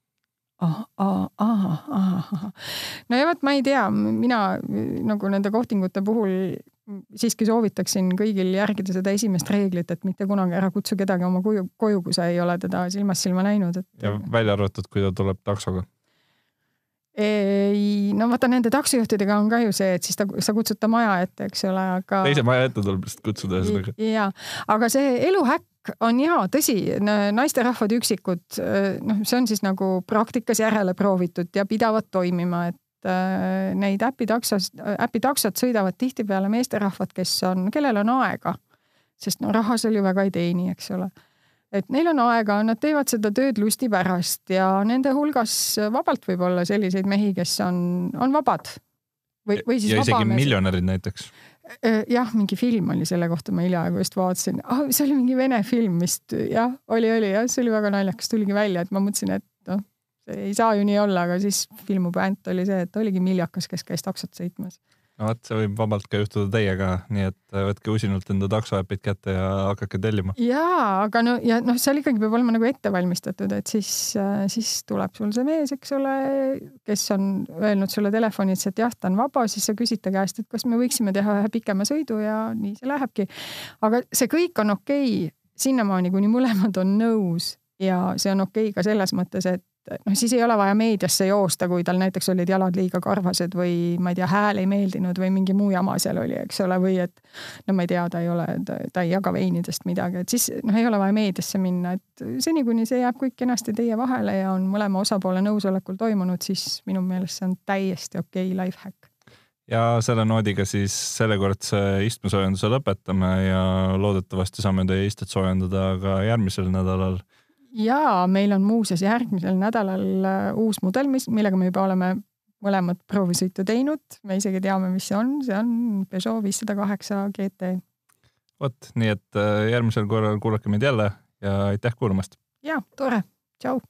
[SPEAKER 2] ah, ah, ah, ah. no ja vot, ma ei tea, mina nagu nende kohtingute puhul siiski soovitaksin kõigil järgida seda esimest reeglit, et mitte kunagi ära kutsu kedagi oma koju, koju, kui sa ei ole teda silmast silma näinud, et.
[SPEAKER 1] ja välja arvatud, kui ta tuleb taksoga.
[SPEAKER 2] ei, no vaata nende taksojuhtidega on ka ju see, et siis ta, sa kutsud ta maja ette, eks ole, aga.
[SPEAKER 1] teise maja ette tuleb lihtsalt kutsuda ühesõnaga.
[SPEAKER 2] ja, aga see eluhäkk on hea, tõsi, naisterahvad üksikud, noh, see on siis nagu praktikas järele proovitud ja pidavad toimima, et Äh, neid äpitaksos, äpitaksod sõidavad tihtipeale meesterahvad, kes on, kellel on aega. sest no raha seal ju väga ei teeni, eks ole. et neil on aega, nad teevad seda tööd lusti pärast ja nende hulgas vabalt võib olla selliseid mehi, kes on, on vabad.
[SPEAKER 1] või, või siis ja isegi miljonärid näiteks
[SPEAKER 2] äh, jah, mingi film oli selle kohta, ma hiljaaegu just vaatasin. Ah,, see oli mingi vene film vist, jah, oli, oli jah, see oli väga naljakas, tuligi välja, et ma mõtlesin, et noh, ei saa ju nii olla, aga siis filmu puänt oli see, et oligi miljakas, kes käis taksot sõitmas.
[SPEAKER 1] No vot, see võib vabalt ka juhtuda teiega, nii et äh, võtke usinalt enda taksoäpid kätte ja hakake tellima.
[SPEAKER 2] jaa, aga no ja noh, seal ikkagi peab olema nagu ette valmistatud, et siis, äh, siis tuleb sul see mees, eks ole, kes on öelnud sulle telefonis, et jah, ta on vaba, siis sa küsid ta käest, et kas me võiksime teha ühe pikema sõidu ja nii see lähebki. aga see kõik on okei okay, sinnamaani, kuni mõlemad on nõus ja see on okei okay ka selles mõttes, et noh, siis ei ole vaja meediasse joosta, kui tal näiteks olid jalad liiga karvased või ma ei tea, hääl ei meeldinud või mingi muu jama seal oli, eks ole, või et no ma ei tea, ta ei ole, ta ei jaga veinidest midagi, et siis noh, ei ole vaja meediasse minna, et seni, kuni see jääb kõik kenasti teie vahele ja on mõlema osapoole nõusolekul toimunud, siis minu meelest see on täiesti okei okay life hack
[SPEAKER 1] ja selle noodiga siis sellekordse istmesoojenduse lõpetame ja loodetavasti saame teie istet soojendada ka järgmisel nädalal
[SPEAKER 2] ja meil on muuseas järgmisel nädalal äh, uus mudel, mis, millega me juba oleme mõlemad proovisõitu teinud, me isegi teame, mis see on, see on Peugeot viissada kaheksa GT.
[SPEAKER 1] vot, nii et äh, järgmisel korral kuulake meid jälle ja aitäh kuulamast.
[SPEAKER 2] ja tore, tšau